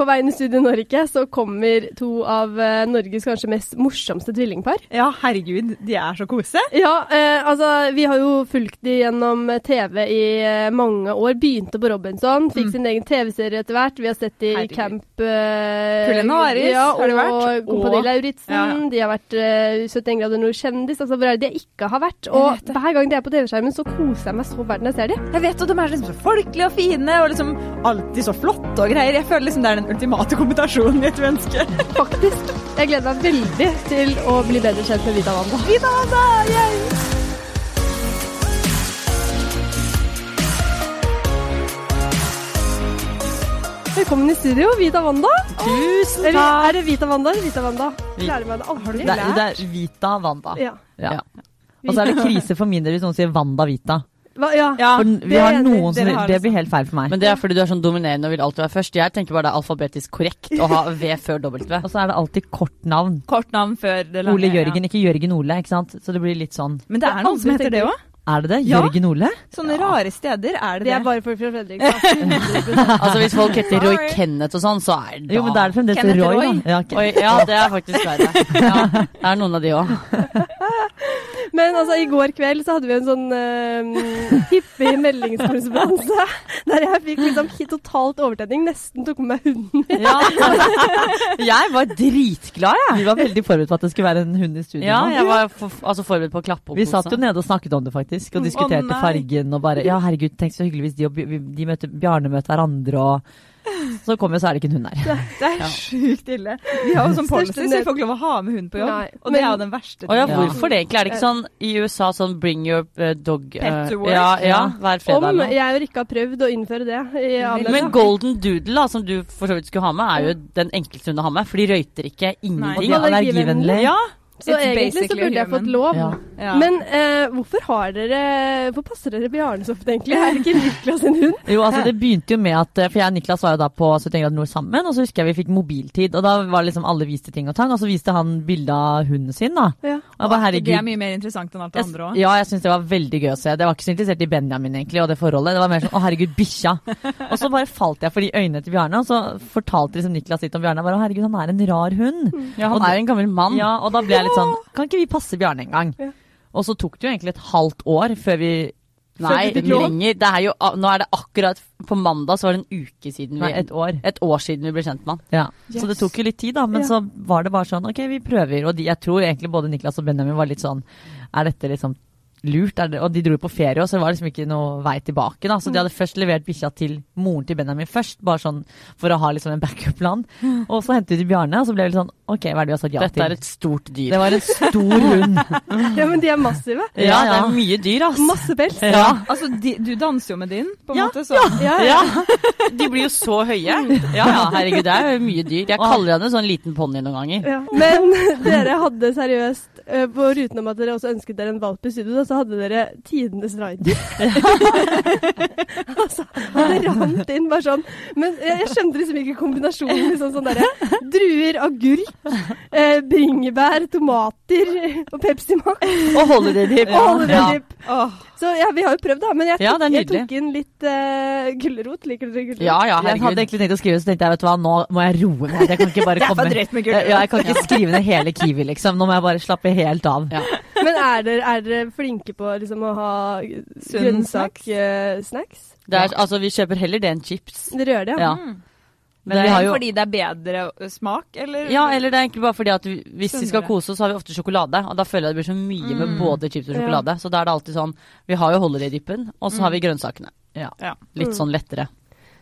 På vei inn i Studio Norge så kommer to av eh, Norges kanskje mest morsomste tvillingpar. Ja, herregud, de er så kose. Ja, eh, altså vi har jo fulgt de gjennom TV i eh, mange år. Begynte på Robinson, fikk Mm. sin egen TV-serie etter hvert. Vi har sett de i Camp eh, Kulinaris ja, har det vært, Og Kompani Lauritzen. Ja, ja. De har vært eh, 71 grader nord kjendis. Altså hvor er det de ikke har vært? Og hver gang de er på TV-skjermen, så koser jeg meg så verden jeg ser de. Jeg vet, og De er liksom så folkelige og fine og liksom alltid så flotte og greier. Jeg føler liksom det er den ultimate kombinasjonen i et menneske. Faktisk. Jeg gleder meg veldig til å bli bedre kjent med Vita Wanda. Vita Wanda, yay! Velkommen i studio, Vita Wanda. Tusen takk! er det Vita Wanda eller Vita Wanda? Klarer meg det aldri. Det er, det er Vita Wanda. Ja. Ja. Og så er det krise for min del hvis noen sier Wanda Vita. Hva, ja. Ja, For vi det, har enig. det, som har Det blir helt feil for meg. Men det er fordi du er sånn dominerende og vil alltid være først. Jeg tenker bare det er alfabetisk korrekt å ha V før W. Og så er det alltid kort navn. Kort navn før det lange. Ole Jørgen, ikke Jørgen Ole, ikke sant. Så det blir litt sånn. Men det er noen som heter det òg. Er det det? Ja. Jørgen Ole? Sånne rare steder er det Det det. er bare folk fra Fredrikstad. Altså Hvis folk heter Roy Kenneth og sånn, så er det da Jo, men da er det fremdeles Roy. Roy. Ja. Oi, ja, det er faktisk verre. Ja, det er noen av de òg. Men altså, i går kveld så hadde vi en sånn uh, hippie meldingskorrespondanse der jeg fikk liksom totalt overtenning. Nesten tok med meg hunden min. Ja, jeg var dritglad, jeg. Vi var veldig forberedt på at det skulle være en hund i studio. Ja, jeg var for, altså forberedt på å klappe opp. Vi satt jo nede og snakket om det, faktisk. Og diskuterte oh, fargen og bare Ja, herregud, tenk så hyggelig hvis de og de møter, Bjarne møter hverandre og Så kommer vi, så er det ikke en hund der. Det er sjukt ille. Vi har jo sånn policy, så vi får ikke lov å ha med hund på jobb. Nei, og det men- er jo den verste tingen. ja, hvorfor det egentlig? Er det ikke sånn i USA sånn bring your eh, dog uh, Pet to work? Ja, ja, hver fredag Om jeg og Rikke har prøvd å innføre det. I alle Men Golden Doodle, da, som du for så vidt skulle ha med, er jo den enkleste hunden å ha med. For de røyter ikke Nei. Og de ingenting. er allergivennlige. Ja, Så It's egentlig så burde jeg fått lov. Ja. Ja. Men eh, hvorfor har dere Hvor passer dere Bjarne så ofte, egentlig? Er det ikke Niklas sin hund? Jo, altså det begynte jo med at eh, For jeg og Niklas var jo da på 71 grader nord sammen, og så husker jeg vi fikk mobiltid. Og da var liksom alle viste ting og tang, og så viste han bilde av hunden sin, da. Ja. Og bare, det herregud. er mye mer interessant enn alt det andre òg. ja, jeg syns det var veldig gøy å se. Det var ikke så interessert i Benjamin egentlig, og det forholdet. Det var mer sånn å herregud, bikkja. Og så bare falt jeg for de øynene til Bjarne, og så fortalte liksom Niklas litt om Bjarne. Bare, å herregud, han er en rar hund. ja han er jo en gammel mann. Ja, og da ble jeg litt sånn Kan ikke vi passe Bjarne en gang? Ja. Og så tok det jo egentlig et halvt år før vi Nei, lov? ringer. Det er jo, nå er det akkurat På mandag så var det en uke siden vi Nei, et år. et år siden vi ble kjent med han. Ja. Så det tok jo litt tid, da. Men Ja. så var det bare sånn OK, vi prøver. Og de, jeg tror egentlig både Niklas og Benjamin var litt sånn Er dette liksom lurt? Er det, og de dro jo på ferie, og så det var liksom ikke noe vei tilbake. da, Så de hadde først levert bikkja til moren til Benjamin først, bare sånn for å ha liksom en backup-plan. Og så hentet de Bjarne, og så ble det litt sånn OK, hva er det vi har sagt ja Dette er et stort dyr. Det var en stor hund. ja, men de er massive. Ja, det er mye dyr, altså. Masse pels. Ja. Altså, de, du danser jo med din, på en Ja, måte. Så. Ja, ja. Ja, De blir jo så høye. Ja, ja, herregud, det er mye dyr. Jeg kaller henne sånn liten ponni noen ganger. Ja. Men dere hadde seriøst eh, På ruten om at dere også ønsket dere en valp i studio, da, så hadde dere tidenes rider. altså, det rant inn bare sånn. Men jeg, jeg skjønte liksom ikke kombinasjonen. Liksom sånn derre druer, agurk, uh, bringebær, tomater og Pepsi Max. Og holiday dip. Og Ja. Åh, Så ja, vi har jo prøvd, da. Men jeg Ja, jeg tok inn litt uh, gulrot. Liker dere gulrot? Ja, ja, Jeg hadde egentlig tenkt å skrive, så tenkte jeg vet du hva, nå må jeg roe meg. Jeg kan ikke bare det er komme for drøyt med Ja, gulrot. ja, jeg kan ikke skrive ned hele Kiwi, liksom. Nå må jeg bare slappe helt av. Ja. Men er dere, er dere flinke på liksom, å ha grønnsaksnacks? Er, altså, vi kjøper heller det enn chips. Dere gjør det, ja? Ja. Mm. Men det er har jo Fordi det er bedre smak, eller? Ja, eller det er egentlig bare fordi at hvis hvis vi skal kose oss, så har vi ofte sjokolade. Og da føler jeg det blir så mye med Mm. både chips og Ja. sjokolade. Så da er det alltid sånn Vi har jo holiday-dippen, og så har vi grønnsakene. Ja. Ja. Litt Mm. sånn lettere.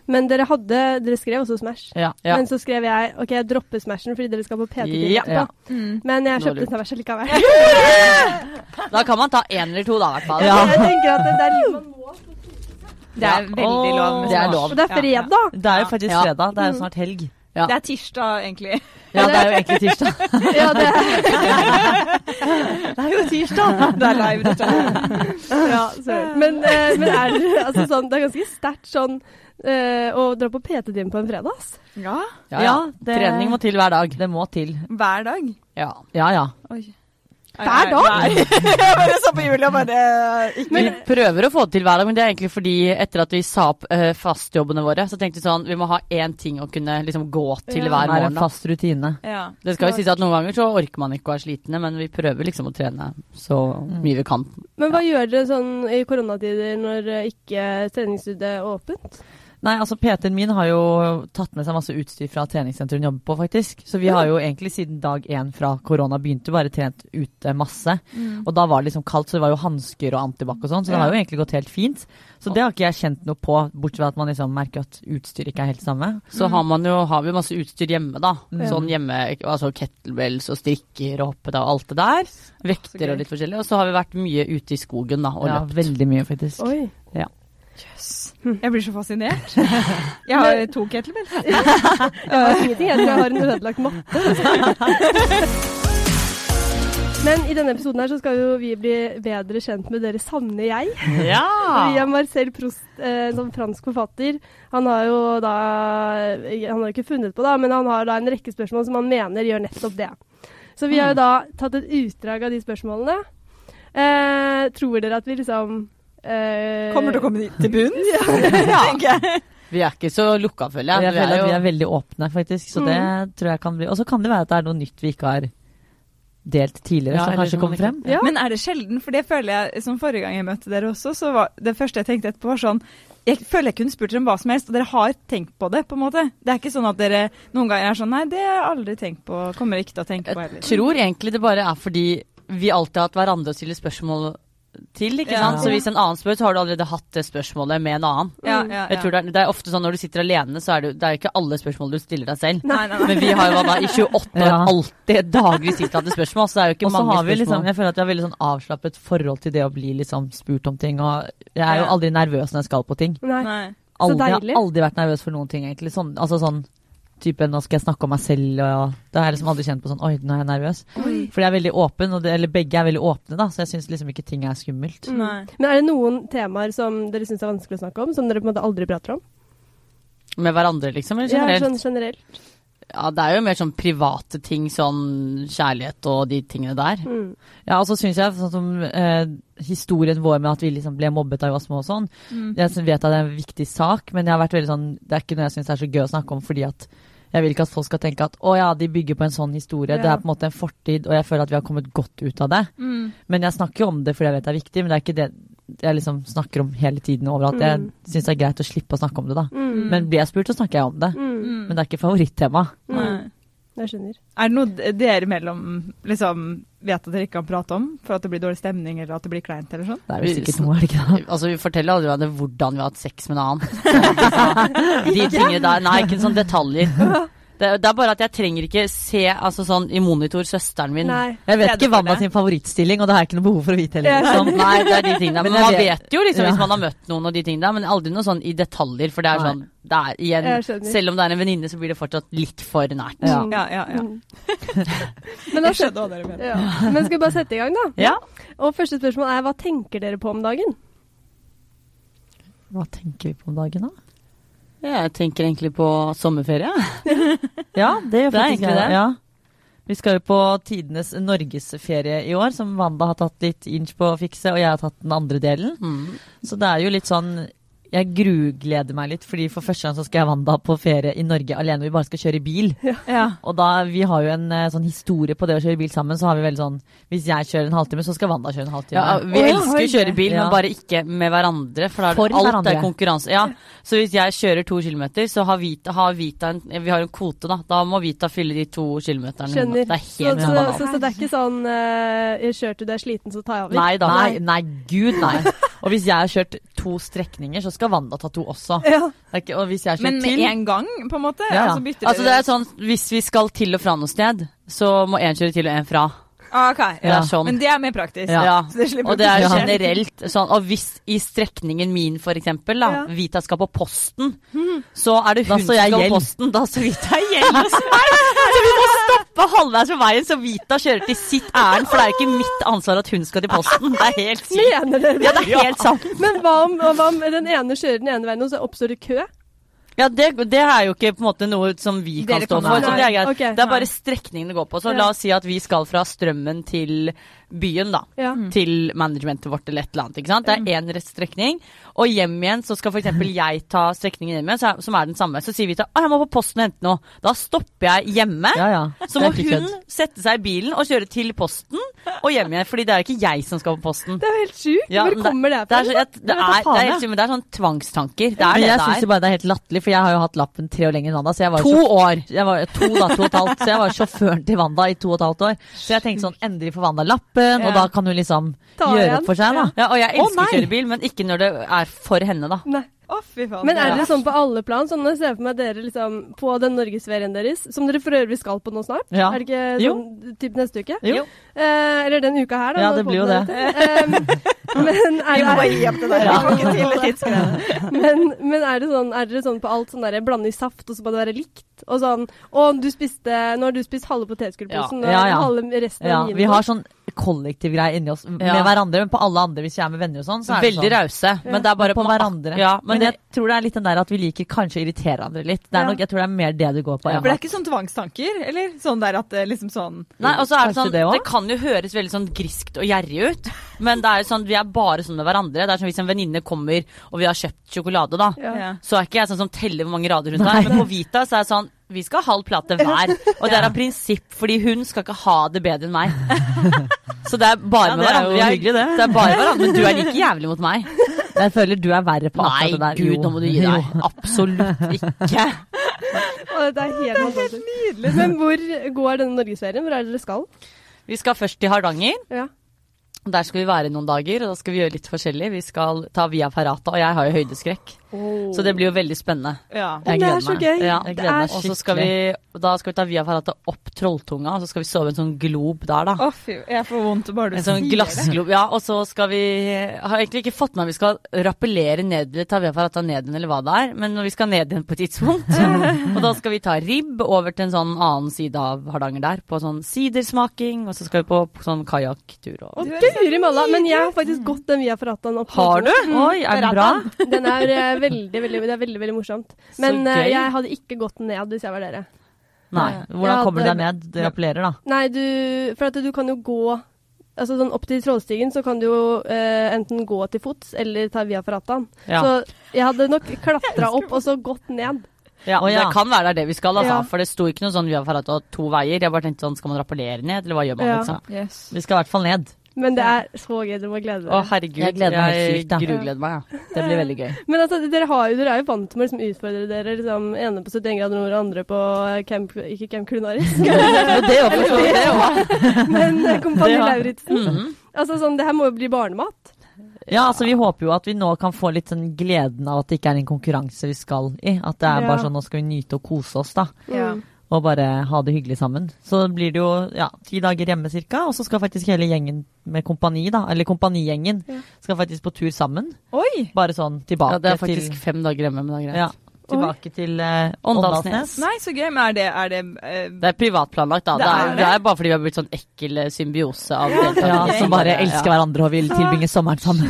Men dere hadde Dere skrev også Smash. Ja. Ja. Men så skrev jeg OK, jeg dropper Smashen fordi dere skal på PT-time Ja. etterpå. Mm. Men jeg kjøpte. Smash likevel. Da kan man ta én eller to, da, i hvert fall. Ja. Jeg tenker at det, er litt man må. Det er veldig lov. Det er lov. Og det er fredag. Det er jo faktisk Ja. fredag. Det er jo snart helg. Ja. Det er tirsdag, egentlig. Ja, det er jo egentlig tirsdag. Ja, det er, Det er jo tirsdag! Det er live, dette. ja, sorry. Men, eh, men er altså sånn Det er ganske sterkt sånn eh, å dra på PT-time på en fredag, ass. Ja, Ja, ja. Ja, det- Trening må til hver dag. Det må til. hver dag. Ja. Ja ja. Oi. Hver dag? Nei. Jeg bare så på Julia bare ikke Vi prøver å få det til hver dag, men det er egentlig fordi etter at vi sa opp uh, fastjobbene våre, så tenkte vi sånn Vi må ha én ting å kunne liksom gå til Ja. hver Det er morgen. en fast rutine. ja. Det skal jo sies at noen ganger så orker man ikke å være slitne, men vi prøver liksom å trene så mye vi kan. Men hva gjør dere sånn i koronatider når eh, ikke treningsstudiet er åpent? Nei, altså PT-en min har jo tatt med seg masse utstyr fra treningssenteret hun jobber på, faktisk. Så vi har jo egentlig siden dag én fra korona begynte bare trent ute masse. Mm. Og da var det liksom kaldt, så det var jo hansker og antibac og sånn, så det har jo egentlig gått helt fint. Så det har ikke jeg kjent noe på, bortsett fra at man liksom merker at utstyret ikke er helt samme. Så har man jo har vi masse utstyr hjemme, da. Mm. Sånn hjemme, altså kettlebells og strikker og hoppet og alt det der. Vekter og litt forskjellig. Og så har vi vært mye ute i skogen, da, og Ja, løpt. veldig mye, faktisk. Oi. Jøss. Jeg blir så fascinert. Jeg har to kettlebells. Jeg har ingenting, jeg tror jeg har en ødelagt matte. Men i denne episoden her så skal jo vi bli bedre kjent med dere sanne jeg. Ja! Via Marcel Proust, eh, en sånn fransk forfatter. Han har jo da Han har ikke funnet på det, men han har da en rekke spørsmål som han mener gjør nettopp det. Så vi har jo da tatt et utdrag av de spørsmålene. Eh, tror dere at vi liksom eh, Kommer til å komme til bunns, tenker jeg. Vi er ikke så lukka, føler Jeg jeg. Føler er at vi er veldig åpne, faktisk. Så det tror jeg kan bli Og så kan det være at det er noe nytt vi ikke har delt tidligere, Ja, som kanskje kommer frem. Ja. Men er det sjelden? For det føler jeg, som forrige gang jeg møtte dere også, så var det første jeg tenkte etterpå var sånn Jeg føler jeg kunne spurt dere om hva som helst, og dere har tenkt på det, på en måte. Det er ikke sånn at dere noen ganger er sånn Nei, det har jeg aldri tenkt på. Kommer ikke til å tenke på Jeg tror egentlig det bare er fordi vi alltid har hatt hverandre å stille spørsmål til, ikke Ja. sant. Så hvis en annen spør, så har du allerede hatt det spørsmålet med en annen. Ja, ja, Jeg tror det, er, det er ofte sånn når du sitter alene, så er det, det er ikke alle spørsmål du stiller deg selv. Nei, nei, nei. Men vi har jo da i 28 år Ja. alltid daglig stilt spørsmål, så det er jo ikke Og så mange har vi spørsmål. liksom, jeg føler at vi har veldig sånn avslappet forhold til det å bli liksom spurt om ting. Og jeg er jo aldri nervøs når jeg skal på ting. Nei. Aldri, jeg deilig. har aldri vært nervøs for noen ting, egentlig. Sånn, altså sånn type nå skal jeg snakke om meg selv, og da har jeg liksom aldri kjent på sånn oi, nå er jeg nervøs. Fordi jeg er veldig åpen, og det, eller begge er veldig åpne, da, så jeg syns liksom ikke ting er skummelt. Mm. Nei. Men er det noen temaer som dere syns er vanskelig å snakke om, som dere på en måte aldri prater om? Med hverandre, liksom? Eller Ja, generelt? sånn generelt. Ja, det er jo mer sånn private ting, sånn kjærlighet og de tingene der. Mm. Ja, og så syns jeg sånn som eh, historien vår med at vi liksom ble mobbet da vi var små og sånn, Mm. jeg vet at det er en viktig sak, men jeg har vært veldig sånn, det er ikke noe jeg syns er så gøy å snakke om, fordi at jeg vil ikke at folk skal tenke at å ja, de bygger på en sånn historie, det er på en måte en fortid, og jeg føler at vi har kommet godt ut av det. Mm. Men jeg snakker jo om det fordi jeg vet det er viktig, men det er ikke det jeg liksom snakker om hele tiden overalt. Jeg Mm. syns det er greit å slippe å snakke om det, da. Mm. Men blir jeg spurt, så snakker jeg om det. Mm. Men det er ikke favorittema. Nei. Jeg skjønner. Er det noe dere mellom liksom vet at dere ikke kan prate om for at det blir dårlig stemning eller at det blir kleint eller sånn? Det er jo vel sikkert noe, er det ikke det? Altså, Vi forteller aldri hverandre hvordan vi har hatt sex med en annen. De tingene der, Nei, ikke sånne detaljer. Det, det er bare at jeg trenger ikke se altså sånn i monitor søsteren min Nei. Jeg vet ikke det. sin favorittstilling, og det har jeg ikke noe behov for å vite heller. Liksom. Nei, det er de tingene. Men Men man vet- vet jo liksom Ja. hvis man har møtt noen og de tingene der, men aldri noe sånn i detaljer. For det er Nei. sånn det er, igjen, Selv om det er en venninne, så blir det fortsatt litt for nært. Ja. Mm. Ja, ja, ja. Mm. Men, da, skjedde skjønner dere mener. ja. Men skal vi bare sette i gang, da? Ja. Og første spørsmål er hva tenker dere på om dagen? Hva tenker vi på om dagen, da? Jeg tenker egentlig på sommerferie. Ja, det gjør Det er faktisk egentlig det. Ja. Vi skal jo på tidenes norgesferie i år, som Wanda har tatt litt inch på å fikse, og jeg har tatt den andre delen. Mm. Så det er jo litt sånn Jeg grugleder meg litt, fordi for første gang så skal jeg Wanda på ferie i Norge alene. Vi bare skal kjøre bil. Ja. Og da, vi har jo en eh, sånn historie på det å kjøre bil sammen, så har vi veldig sånn Hvis jeg kjører en halvtime, så skal Wanda kjøre en halvtime. Ja, vi Å, elsker å kjøre bil, Ja. men bare ikke med hverandre. For da er For alt hverandre. er konkurranse. Ja, så hvis jeg kjører to kilometer, så har Vita, har Vita en, Vi har en kvote, da. Da må Vita fylle de to kilometerne. Skjønner. Det er Så, helt så, så, så, så det er ikke sånn uh, kjørte, du deg sliten, så tar jeg over? Nei da. Nei, nei, gud nei. Og hvis jeg har kjørt to strekninger, så skal Wanda ta to også. Ja. Ikke, og hvis jeg har Men med til en gang, på en måte? Ja, ja. Altså, Altså det er sånn, Hvis vi skal til og fra noe sted, så må én kjøre til og én fra. Ah, ok. Ja. er sånn. Men det er mer praktisk. Ja. Så det Og det er Ja. generelt sånn. Og hvis i strekningen min, for eksempel, da. Vita skal på posten, så er det hun som skal på posten. Da står Vita gjeld hos meg! Så vi må stoppe halvveis på veien, så Vita kjører til sitt ærend. For det er ikke mitt ansvar at hun skal til posten. Det er helt sykt. Mener dere det? Ja, det er helt sant. Men hva om, hva om den ene kjører den ene veien, og så oppstår det kø? Ja, det, det er jo ikke på en måte noe som vi kan stå for. Så det er greit. Okay, Det er bare strekningen det går på. Så Ja. la oss si at vi skal fra Strømmen til byen, da. Ja. Til managementet vårt eller et eller annet. ikke sant? Det er én rett strekning. Og hjem igjen så skal f.eks. jeg ta strekningen hjem igjen, som er den samme. Så sier vi til at jeg må på posten og hente noe. Da stopper jeg hjemme. Ja, ja. Så må hun sette seg i bilen og kjøre til posten og hjem igjen. Fordi det er ikke jeg som skal på posten. Det er jo helt sjukt. Ja, Hvor men det- kommer det Det er, fra? så, jeg, det, er, det, er, helt sykt, men det er sånn tvangstanker. Det er Men det jeg syns bare det er helt latterlig, for jeg har jo hatt lappen tre år lenger enn Wanda. Så jeg var To sjåf- år. Jeg var, to da, to og et halvt. Så jeg var sjåføren til Wanda i to og et halvt år. Så jeg tenkte sånn, endelig får Wanda lappen, Ja. og da kan hun liksom Ta gjøre igjen. opp for seg, da. Ja, og jeg elsker å kjøre bil, men ikke når det er for henne, da. Nei. Oh, fy faen. Men er det sånn på alle plan? Sånn når jeg ser for meg dere liksom på den norgesferien deres, som dere for øvrig skal på nå snart? Ja. Er det ikke Jo. sånn typ neste uke? Jo. Eh, eller den uka her, da. Ja, det blir jo det. Um, men er Vi må bare det gi opp det der. Ja. Vi får ikke til tidsgreiene. men, men er, det sånn, er dere sånn på alt sånn derre blande i saft, og så må det være likt? Og sånn Å, du spiste Nå har du spist halve potetgullposen, Ja. Ja, ja. og halve resten Ja, av min. vi har sånn kollektiv greie inni oss med Ja. hverandre, men på alle andre, hvis jeg er med venner og sånn, så er det Veldig sånn. rause. Men det er bare på hverandre. Ja, Men, men det, jeg tror det er litt den der at vi liker kanskje å irritere hverandre litt. Det er Ja. nok, jeg tror det er mer det du går på. For det er ikke sånn tvangstanker, eller? Sånn der at det liksom sånn Nei, og så er det Kanskje sånn det det, også? kan jo høres veldig sånn griskt og gjerrig ut, men det er jo sånn vi er bare sånn med hverandre. Det er sånn hvis en venninne kommer og vi har kjøpt sjokolade, da, Ja. ja. så er ikke jeg sånn som teller hvor mange rader hun tar. Men på Vita så er det sånn vi skal ha halv plate hver. Og det er av prinsipp, fordi hun skal ikke ha det bedre enn meg. Så det er bare Ja, med det er hverandre. hyggelig, det. det er bare hverandre, Men du er like jævlig mot meg. Jeg føler du er verre på Nei, akkurat det der. gud, Jo. nå må du gi deg. Absolutt ikke. Og dette er helt nydelig Men hvor går denne norgesferien? Hvor er det dere skal? Vi skal først til Hardanger. Ja. Der skal vi være noen dager, og da skal vi gjøre litt forskjellig. Vi skal ta Via Ferrata, og jeg har jo høydeskrekk. Så det blir jo veldig spennende. ja. Jeg det er så gøy. Ja, Jeg gleder er meg Og så skal vi, da skal vi ta Via Ferrata opp Trolltunga, og så skal vi sove i en sånn glob der, da. Å, fy. Jeg får vondt bare du En sånn glassglob. Ja, og så skal vi har egentlig ikke fått med meg vi skal rappellere ned eller ta Via Ferrata ned igjen, eller hva det er, men vi skal ned igjen på et tidspunkt. og da skal vi ta ribb over til en sånn annen side av Hardanger der, på sånn sidersmaking, og så skal vi på sånn kajakktur og Å, guri malla. Men jeg har faktisk gått den via Ferrataen opp. Har du? Mm. Oi, er den bra? Den er eh, veldig, veldig, det er veldig, veldig morsomt. Men gøy. jeg hadde ikke gått ned hvis jeg var dere. Nei. Hvordan kommer du deg ned? Du appellerer, da. Nei, du For at du kan jo gå Altså sånn Opp til Trollstigen så kan du jo eh, enten gå til fots eller ta via Ferrataen. Ja. Så jeg hadde nok klatra opp og så gått ned. Ja, og ja. Det kan være det er det vi skal, altså. Ja. For det sto ikke noe sånn Via Ferrata to veier. Jeg bare tenkte sånn, skal man rappellere ned, eller hva gjør man, Ja. liksom? Yes. Vi skal i hvert fall ned. Men det er så gøy. Dere må glede Å, herregud. Jeg gleder meg helt sykt, da. grugleder meg, ja. Det blir veldig gøy. Men altså, dere, har jo, dere er jo vant til å liksom utfordre dere. Liksom, ene på 71 grader nord og andre på Camp Ikke Camp Culinaris, det òg, for så vidt. Det også. men eh, Kompani Lauritzen. Mm. Mhm. Altså sånn, det her må jo bli barnemat. Ja, altså vi håper jo at vi nå kan få litt sånn gleden av at det ikke er en konkurranse vi skal i. At det er Ja. bare sånn nå skal vi nyte og kose oss, da. Ja. Og bare ha det hyggelig sammen. Så blir det jo ja, ti dager hjemme ca., og så skal faktisk hele gjengen med kompani, da, eller kompanigjengen, Ja. skal faktisk på tur sammen. Oi! Bare sånn tilbake Ja, det er faktisk til fem dager hjemme, men det er greit. ja, Tilbake til uh, Åndalsnes. Nei, så gøy. Men er det, er det uh, Det er privatplanlagt, da. Det Det er det. det er bare fordi vi har blitt sånn ekkel eh, symbiose av Ja, deltakere. som bare elsker hverandre og vil tilbringe sommeren sammen.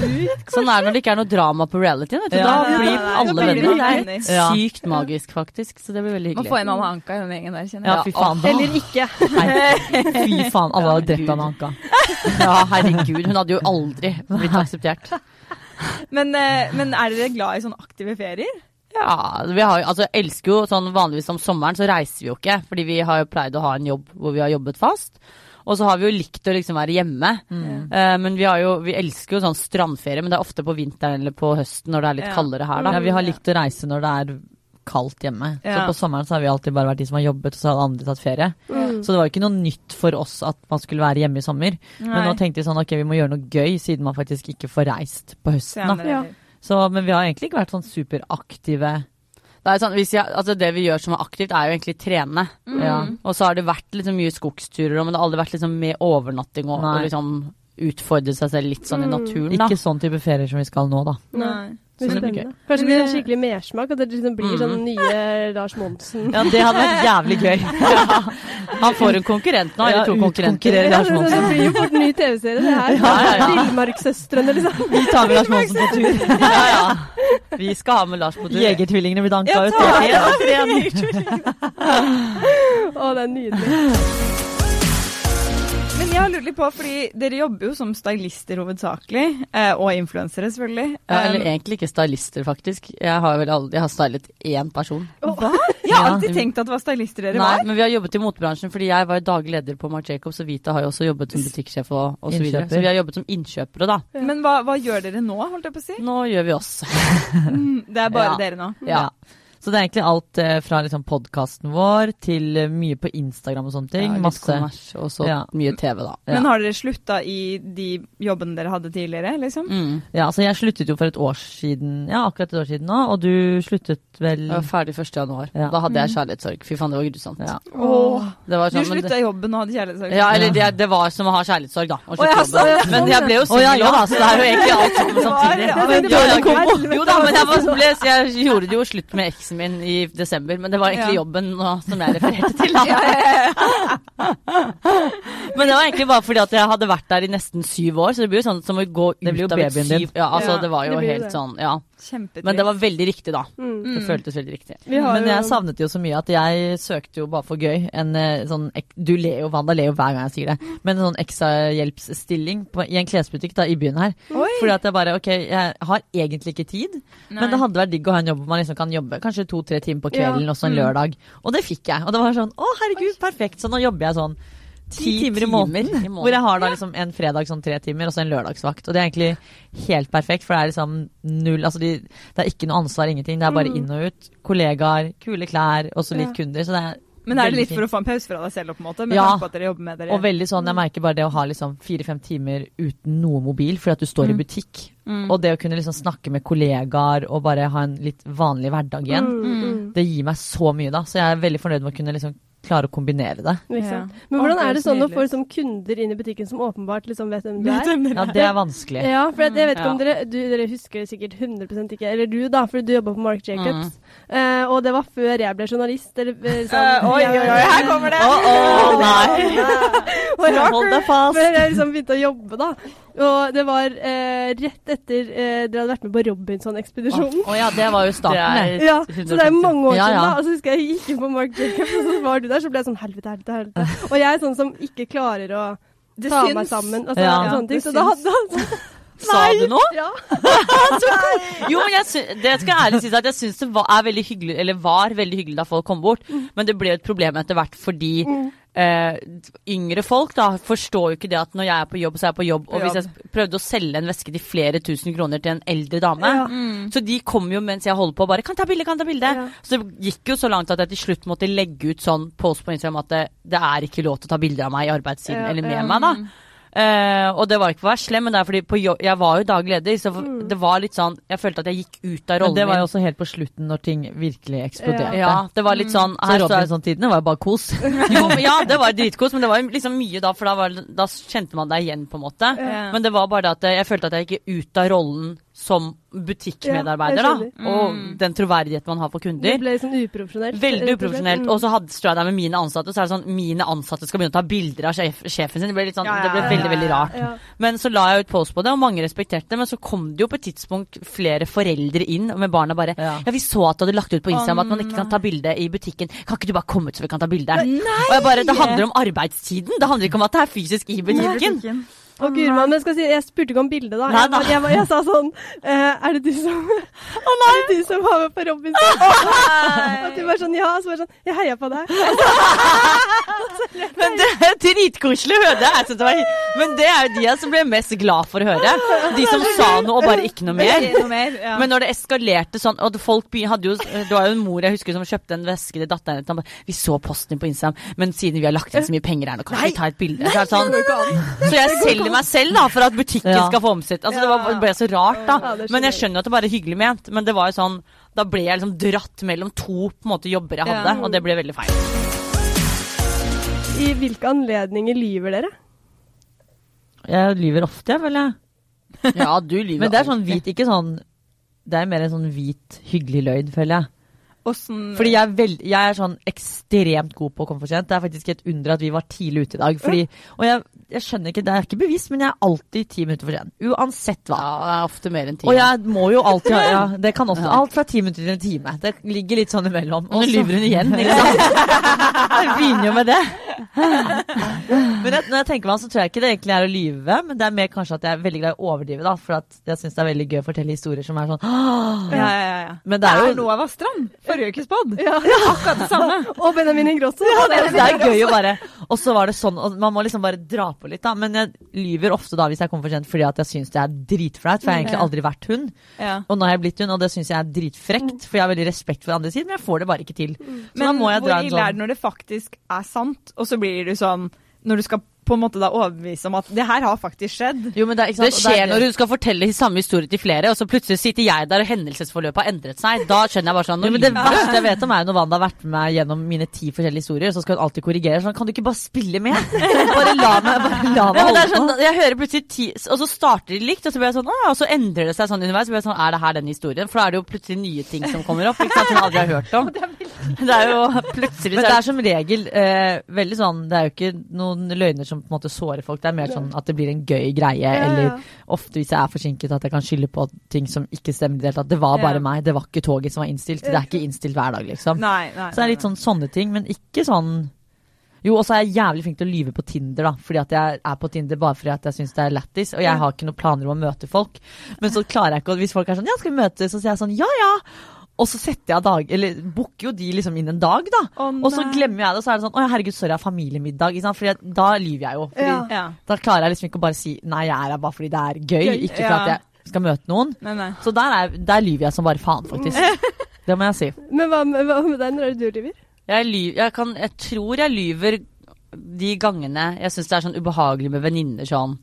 Sånn er det når det ikke er noe drama på reality. Vet du. Ja. Da Ja, blir ja, ja, alle venner. Det er Ja. sykt magisk, faktisk. Så det blir veldig Må hyggelig. få en Anna Anka i den gjengen der, kjenner Ja, jeg. fy faen. Da. Eller ikke. Nei, fy faen, alle hadde drept Anna Anka. Ja, herregud. Hun hadde jo aldri blitt akseptert. Men, men er dere glad i sånne aktive ferier? Ja, vi har, altså, jeg elsker jo sånn vanligvis om sommeren så reiser vi jo ikke, fordi vi har jo pleid å ha en jobb hvor vi har jobbet fast. Og så har vi jo likt å liksom være hjemme. Mm. Uh, men vi, har jo, vi elsker jo sånn strandferie, men det er ofte på vinteren eller på høsten når det er litt Ja. kaldere her, da. Ja, vi har likt å reise når det er kaldt hjemme. Ja. Så på sommeren så har vi alltid bare vært de som har jobbet, og så har andre tatt ferie. Mm. Så det var jo ikke noe nytt for oss at man skulle være hjemme i sommer. Men nå tenkte vi sånn ok, vi må gjøre noe gøy, siden man faktisk ikke får reist på høsten. da. Ja. Så, men vi har egentlig ikke vært sånn superaktive. Det, er sånn, hvis jeg, altså det vi gjør som er aktivt, er jo egentlig trene. Mm. Ja. Og så har det vært liksom mye skogsturer, men det har aldri vært liksom med overnatting og, og liksom utfordre seg selv litt sånn i Mm. naturen, da. Ikke sånn type ferier som vi skal nå, da. Nei. Det blir. Kanskje det blir det- en skikkelig mersmak, at det liksom blir Mm. sånn nye Lars Monsen. Ja, det hadde vært jævlig gøy. Han får en konkurrent nå, eller Ja, to konkurrenter. Ja, Lars det, det blir jo fort en ny TV-serie, det her. Ja, ja, ja. Villmarkssøstrene, liksom. Vi tar med Lars Monsen på tur. Ja, ja. Vi skal ha med Lars på tur. Jegertvillingene blir danka Ja, ut. ta Det Jegertvillingene. Å, det er nydelig. Jeg har lurt litt på, fordi dere jobber jo som stylister hovedsakelig, eh, og influensere selvfølgelig. Ja, eller Um, egentlig ikke stylister, faktisk. Jeg har vel aldri jeg har stylet én person. Hva? Jeg har Ja. alltid tenkt at det var stylister dere Nei, var. men vi har jobbet i motebransjen, fordi jeg var daglig leder på Marc Jacobs, og Vita har jo også jobbet som butikksjef og, og så videre. Så vi har jobbet som innkjøpere, da. Men hva, hva gjør dere nå, holdt jeg på å si? Nå gjør vi oss. Mm, Det er bare Ja. dere nå. Ja. Så det er egentlig alt eh, fra liksom podkasten vår til eh, mye på Instagram og sånne ting. Ja, litt Masse. kommers, og så Ja. mye TV, da. Ja. Men har dere slutta i de jobbene dere hadde tidligere, liksom? Mm. Ja, altså jeg sluttet jo for et år siden, ja, akkurat et år siden nå, og du sluttet vel Jeg var ferdig 1. januar. Ja. Da hadde jeg kjærlighetssorg. Fy faen, det var grusomt. Ja. Åh. Det var Du sånn, men slutta det, i jobben og hadde kjærlighetssorg? ja, eller det, det var som å ha kjærlighetssorg, da. å slutte ja, jobben. sånn, Men jeg ble jo Å, ja, singel ja, òg, da, så det er jo egentlig alt sammen samtidig. Ja, men Ja, ja. Jo da, men jeg, var, ble, jeg gjorde det jo slutt med eksen min i desember, men det var egentlig Ja. jobben nå, som jeg refererte til. Men det var egentlig bare fordi at jeg hadde vært der i nesten syv år, så det blir jo sånn som å gå ut Det blir jo av et babyen syv din. Ja, altså Ja, det var jo det helt det. sånn, ja. Kjempetrist. Men det var veldig riktig, da. Mm. Det føltes veldig riktig. Men jeg savnet jo så mye at jeg søkte jo bare for gøy en eh, sånn Du ler jo, Wanda ler jo hver gang jeg sier det, men en sånn ekstrahjelpsstilling på- i en klesbutikk da, i byen her. Oi! Fordi at jeg bare Ok, jeg har egentlig ikke tid, Nei. men det hadde vært digg å ha en jobb hvor man liksom kan jobbe kanskje to-tre timer på kvelden, Ja. også en Mm. lørdag. Og det fikk jeg. Og det var sånn Å, herregud, perfekt. Så nå jobber jeg sånn ti Ti timer i måneden. i måneden. Hvor jeg har da liksom en fredag sånn tre timer, og så en lørdagsvakt. Og det er egentlig helt perfekt, for det er liksom null Altså de, det er ikke noe ansvar, ingenting. Det er bare Mm. inn og ut. Kollegaer, kule klær, og så litt kunder. Så det er Men er det litt for å få en pause fra deg selv, på en måte? Ja. Og veldig sånn, jeg merker bare det å ha liksom fire-fem timer uten noe mobil, fordi at du står Mm. i butikk. Mm. Og det å kunne liksom snakke med kollegaer og bare ha en litt vanlig hverdag igjen, Mm, mm. det gir meg så mye da. Så jeg er veldig fornøyd med å kunne liksom klare å kombinere det. Ja. Men hvordan er det sånn å få liksom kunder inn i butikken som åpenbart liksom vet hvem du er? Ja, det er vanskelig. Ja, for jeg, jeg vet ikke Ja. om dere du, Dere husker sikkert 100 ikke, eller du da, fordi du jobba på Mark Jacobs. Eh, og det var før jeg ble journalist. Eller, eh, sånn, uh, oi, oi, oi, her kommer det! Å, å, nei! Hold deg fast! Før jeg liksom begynte å jobbe, da. Og det var eh, rett etter eh, dere hadde vært med på Robinson-ekspedisjonen. Å ja, det var jo starten. Det Ja, så det er mange år siden ja. da. Og så husker jeg jeg gikk inn på Mark Jacobs, og så var du der, så ble jeg sånn helvete, helvete, helvete. Og jeg er sånn som ikke klarer å Det ta syns. meg sammen. Altså, Ja. sånne ting. Så da, hadde da, Sa du noe? ja. Jo, men jeg sy det skal jeg ærlig si at jeg syns det var, er veldig hyggelig, eller var veldig hyggelig da folk kom bort, men det ble et problem etter hvert fordi eh, yngre folk da forstår jo ikke det at når jeg er på jobb, så er jeg på jobb. Og hvis jeg prøvde å selge en veske til flere tusen kroner til en eldre dame Ja. Mm. Så de kom jo mens jeg holder på og bare 'Kan ta bilde, kan ta bilde'. Ja. Så det gikk jo så langt at jeg til slutt måtte legge ut sånn post på Instagram at det, det er ikke lov til å ta bilder av meg i arbeidstiden eller med meg, da. Eh, og det var ikke for å være slem, men det er fordi på jobb, jeg var jo daglig leder, så Mm. det var litt sånn Jeg følte at jeg gikk ut av Men rollen det var jo også helt på slutten, når ting virkelig eksploderte. Ja, det var litt sånn Så her Så Robinson-tidene var jo bare kos. jo, ja, det var dritkos, men det var liksom mye da, for da, var, da kjente man deg igjen, på en måte. Ja. Men det var bare det at jeg følte at jeg gikk ut av rollen som butikkmedarbeider, Ja, da. Og Mm. den troverdigheten man har for kunder. Det ble sånn uprofesjonelt. Veldig uprofesjonelt. Mm. Og så hadde- jeg der med mine ansatte, så er det sånn mine ansatte skal begynne å ta bilder av sjef, sjefen sin. Det ble litt sånn, Ja, ja, det ble veldig, ja, veldig rart. Ja. Men så la jeg ut post på det, og mange respekterte det. Men så kom det jo på et tidspunkt flere foreldre inn med barna bare Ja. Ja, vi så at du hadde lagt ut på Instagram at man ikke kan ta bilde i butikken. Kan ikke du bare komme ut så vi kan ta bilde? Nei! Og jeg bare, Det handler om arbeidstiden. Det handler ikke om at det er fysisk i butikken. Og Gurman, men skal si, jeg spurte ikke om bildet, da. Nei, Jeg, da. Jeg, jeg, jeg sa sånn eh, Er det du som Er det du som var med på Robinson? At du var sånn Ja. Så var det sånn Jeg heia på deg. Men det er dritkoselig å høre det. Jeg det var, men det er jo de som ble mest glad for å høre. De som sa noe og bare ikke noe mer. Men når det eskalerte sånn, og folk hadde jo Det var jo en mor jeg husker som kjøpte en veske til datteren hennes. Vi så posten din på Instagram, men siden vi har lagt inn så mye penger her nå, kan vi ta et bilde? Så, sånn, så jeg selger meg selv da, for at butikken Ja. skal få omsett. Altså, det, var, det ble så rart, da. Men jeg skjønner at det bare er hyggelig ment. Men det var jo sånn Da ble jeg liksom dratt mellom to på en måte jobber jeg hadde, Ja. og det ble veldig feil. I hvilke anledninger lyver dere? Jeg lyver ofte, jeg, føler jeg. Ja, du lyver Men det er sånn hvit, ikke sånn Det er mer en sånn hvit, hyggelig løgn, føler jeg. Åssen Fordi jeg er, veld, jeg er sånn ekstremt god på å komme for sent. Det er faktisk et under at vi var tidlig ute i dag. Fordi, og jeg, jeg skjønner ikke, det er ikke bevisst, men jeg er alltid ti minutter for sent. Uansett hva. Ja, det er ofte mer enn ti. Og jeg må jo alltid ha ja, Det kan også Alt fra ti minutter til en time. Det ligger litt sånn imellom. Og så lyver hun igjen, ikke sant? Jeg begynner jo med det. Men jeg, når jeg tenker meg om, så tror jeg ikke det egentlig er å lyve, men det er mer kanskje at jeg er veldig glad i å overdrive, da. For at jeg syns det er veldig gøy å fortelle historier som er sånn Ja, ja, ja. ja. Men det er jo Noah Vastrand, forrige ukes pod. Ja. Akkurat det samme. Og Benjamin Ingrosso. det, det er gøy å bare Og så var det sånn, man må liksom bare dra på litt, da. Men jeg lyver ofte da hvis jeg kommer for sent fordi at jeg syns det er dritflaut, for jeg har egentlig aldri vært hun. Ja. Og nå har jeg blitt hun, og det syns jeg er dritfrekt, for jeg har veldig respekt for andre siden, men jeg får det bare ikke til. Så da Men må jeg hvor dra en ille er sånn det når det faktisk er sant, og så blir du sånn Når du skal på en måte da overbevise om at det her har faktisk skjedd. Jo, men det, er, ikke Det skjer er når hun skal fortelle samme historie til flere, og så plutselig sitter jeg der og hendelsesforløpet har endret seg. Da skjønner jeg bare sånn Jo, men Det verste jeg vet om er når Wanda har vært med meg gjennom mine ti forskjellige historier, så skal hun alltid korrigere. Sånn, kan du ikke bare spille med? Bare la meg, bare la meg holde er sånn, på. jeg hører plutselig ti, og så starter de likt, og så blir jeg sånn, og så endrer det seg sånn underveis. Så blir jeg sånn, Er det her den historien? For da er det jo plutselig nye ting som kommer opp, ikke sant, som jeg aldri har hørt om. Det er jo plutselig Men det er som regel eh, veldig sånn Det er jo ikke noen løgner som på en måte sårer folk. Det er mer sånn at det blir en gøy greie, Ja, ja. eller ofte hvis jeg er forsinket, at jeg kan skylde på ting som ikke stemmer i det hele tatt. Det var bare Ja. meg, det var ikke toget som var innstilt. Det er ikke innstilt hver dag, liksom. Nei, nei. Så det er litt sånn sånne ting, men ikke sånn Jo, og så er jeg jævlig flink til å lyve på Tinder, da. Fordi at jeg er på Tinder bare fordi at jeg syns det er lættis. Og jeg har ikke noen planer om å møte folk. Men så klarer jeg ikke å Hvis folk er sånn 'Ja, skal vi møtes?' Så sier jeg sånn 'Ja, ja'. Og så setter jeg dag Eller booker jo de liksom inn en dag, da. Oh, Og så glemmer jeg det, og så er det sånn 'Å herregud, sorry, jeg har familiemiddag'. Ikke sant? Fordi at, da lyver jeg jo. Fordi Ja. Da klarer jeg liksom ikke å bare si 'Nei, jeg er her bare fordi det er gøy', Gøy. ikke for Ja. at jeg skal møte noen. Nei, nei. Så der, er, der lyver jeg som bare faen, faktisk. Det må jeg si. Men hva med, hva med deg når er det du lyver? Jeg, ly, jeg, kan, jeg tror jeg lyver de gangene jeg syns det er sånn ubehagelig med venninner sånn.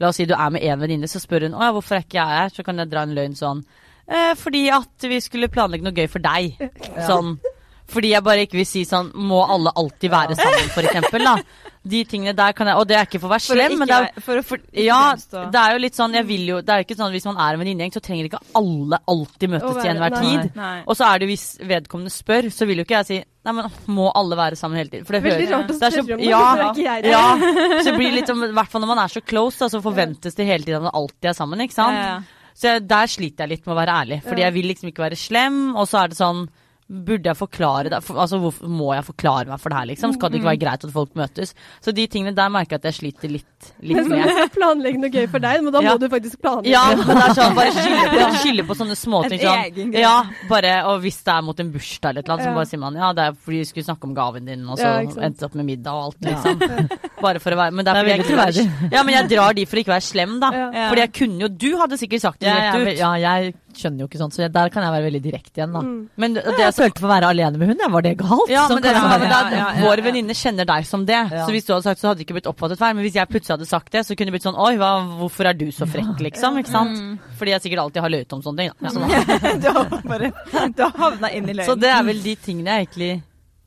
La oss si du er med én venninne, så spør hun 'Å ja, hvorfor er ikke jeg her?' Så kan jeg dra en løgn sånn 'Fordi at vi skulle planlegge noe gøy for deg'. Sånn. Fordi jeg bare ikke vil si sånn 'Må alle alltid være sammen', for eksempel, da. De tingene der kan jeg Og det er ikke for å være slem, men det er for for, ja, det er jo litt sånn Jeg vil jo Det er jo ikke sånn hvis man er en venninnegjeng, så trenger ikke alle alltid møtes til enhver tid. Og så er det hvis vedkommende spør, så vil jo ikke jeg si Nei, men må alle være sammen hele tiden? For det Veldig hører- rart å det spørre om ja, er ikke jeg det? ja, så det litt som, i hvert fall når man er så close, da, så forventes det hele tiden at man alltid er sammen, ikke sant? Ja, ja. Så jeg, der sliter jeg litt med å være ærlig, fordi jeg vil liksom ikke være slem, og så er det sånn Burde jeg forklare det? For, altså, hvorfor må jeg forklare meg for det her, liksom? Skal det ikke være greit at folk møtes? Så de tingene der merker jeg at jeg sliter litt, litt Men med. hvis jeg planlegger noe gøy for deg, men da Ja. må du faktisk planlegge. Ja, men det er sånn, bare skylde på, skylde på sånne småting. Sånn. Ja, bare, og hvis det er mot en bursdag eller et eller annet, så bare sier man ja, det er fordi vi skulle snakke om gaven din, og så Ja, endte opp med middag og alt, liksom. Bare for å være Men det er, fordi jeg veldig ikke Ja, men jeg drar de for ikke å være slem, da. Fordi jeg kunne jo Du hadde sikkert sagt det rett jeg, ut. ja, jeg skjønner jo ikke sånt, så jeg, der kan jeg være veldig direkte igjen, da. Mm. Men det, jeg følte for å være alene med hun, ja, var det galt? ja, Sånn men det, jeg men være. Ja, ja, ja, Våre ja. kjenner deg som det. Ja. Så hvis du hadde sagt så hadde det ikke blitt oppfattet feil. Men hvis jeg plutselig hadde sagt det, så kunne det blitt sånn Oi, hva, hvorfor er du så frekk, liksom? Ikke sant? Mm. Fordi jeg sikkert alltid har løyet om sånne ting. Da. Så, du har bare Du har havna inn i løgnen. så det er vel de tingene jeg egentlig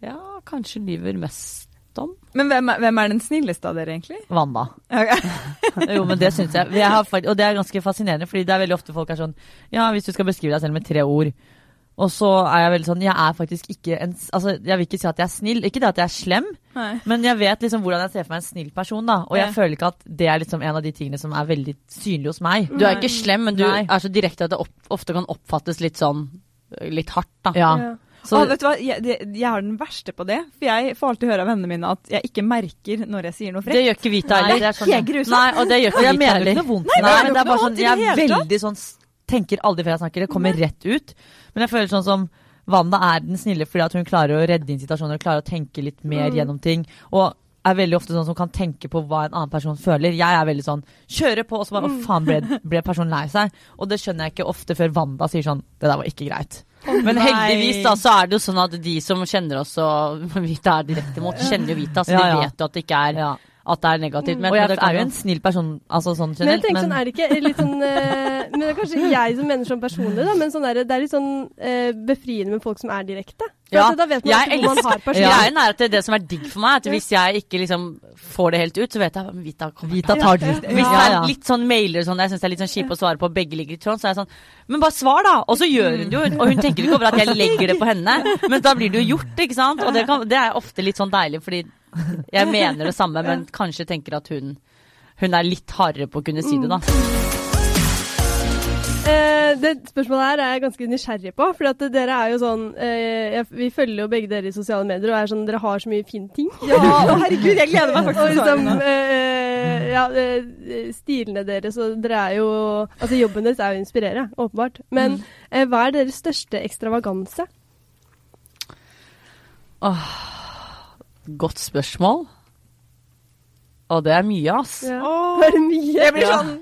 Ja, kanskje lyver mest om. Men hvem er, hvem er den snilleste av dere, egentlig? Wanda. Okay. Jo, men det syns jeg. jeg har, og det er ganske fascinerende, fordi det er veldig ofte folk er sånn Ja, hvis du skal beskrive deg selv med tre ord. Og så er jeg veldig sånn Jeg er faktisk ikke en Altså, jeg vil ikke si at jeg er snill. Ikke det at jeg er slem, Nei. men jeg vet liksom hvordan jeg ser for meg en snill person, da. Og jeg Ja. føler ikke at det er liksom en av de tingene som er veldig synlig hos meg. Du er ikke slem, men du Nei. er så direkte at det opp, ofte kan oppfattes litt sånn Litt hardt, da. Ja. Så, ah, vet du hva? Jeg, jeg er den verste på det. For jeg får alltid høre av vennene mine at jeg ikke merker når jeg sier noe frekt. Det gjør ikke Vita heller. det er sånn, grusomt. Nei, og det gjør ikke jeg Vita mener ikke noe vondt Nei, nei, det er det. er bare sånn Jeg er veldig sånn Tenker aldri før jeg snakker. Det kommer rett ut. Men jeg føler sånn som Wanda er den snille fordi at hun klarer å redde inn situasjoner klarer å tenke litt mer Mm. gjennom ting. Og er veldig ofte sånn som kan tenke på hva en annen person føler. Jeg er veldig sånn kjøre på, og så bare å faen, ble, ble personen lei seg? Og det skjønner jeg ikke ofte før Wanda sier sånn det der var ikke greit. Men heldigvis da, så er det jo sånn at de som kjenner oss og Vita er direkte imot, kjenner jo Vita, så Ja, ja. de vet jo at det ikke er, Ja. at det er negativt. Men, Og jeg men er jo en snill person, altså sånn Men jeg tenker men... sånn, er det ikke litt sånn uh, Men det er kanskje jeg som mener sånn personlig, da, men sånn er det, det er litt sånn uh, befriende med folk som er direkte. Ja, da vet man jeg ikke hvor man har personen. Greien er at det, det som er digg for meg, er at hvis jeg ikke liksom får det helt ut, så vet jeg at Vita kommer. Vita tar den. Hvis jeg er litt sånn mailer sånn, jeg syns det er litt sånn kjipt å svare på, begge ligger i tråden, så er jeg sånn Men bare svar, da! Og så gjør hun det jo, og hun tenker ikke over at jeg legger det på henne. Men da blir det jo gjort, ikke sant? Og det, kan, det er ofte litt sånn deilig, fordi jeg mener det samme, men kanskje tenker at hun hun er litt hardere på å kunne si det, da. Eh, det spørsmålet her er jeg ganske nysgjerrig på. For at dere er jo sånn eh, jeg, Vi følger jo begge dere i sosiale medier, og er sånn, dere har så mye fine ting. Ja, å herregud, jeg gleder meg faktisk til å liksom, eh, ja, eh, stilene deres og dere er jo Altså jobben deres er jo å inspirere, åpenbart. Men eh, hva er deres største ekstravaganse? Godt spørsmål. Og det er mye, ass. Ja. Åh, Er mye? jeg blir sånn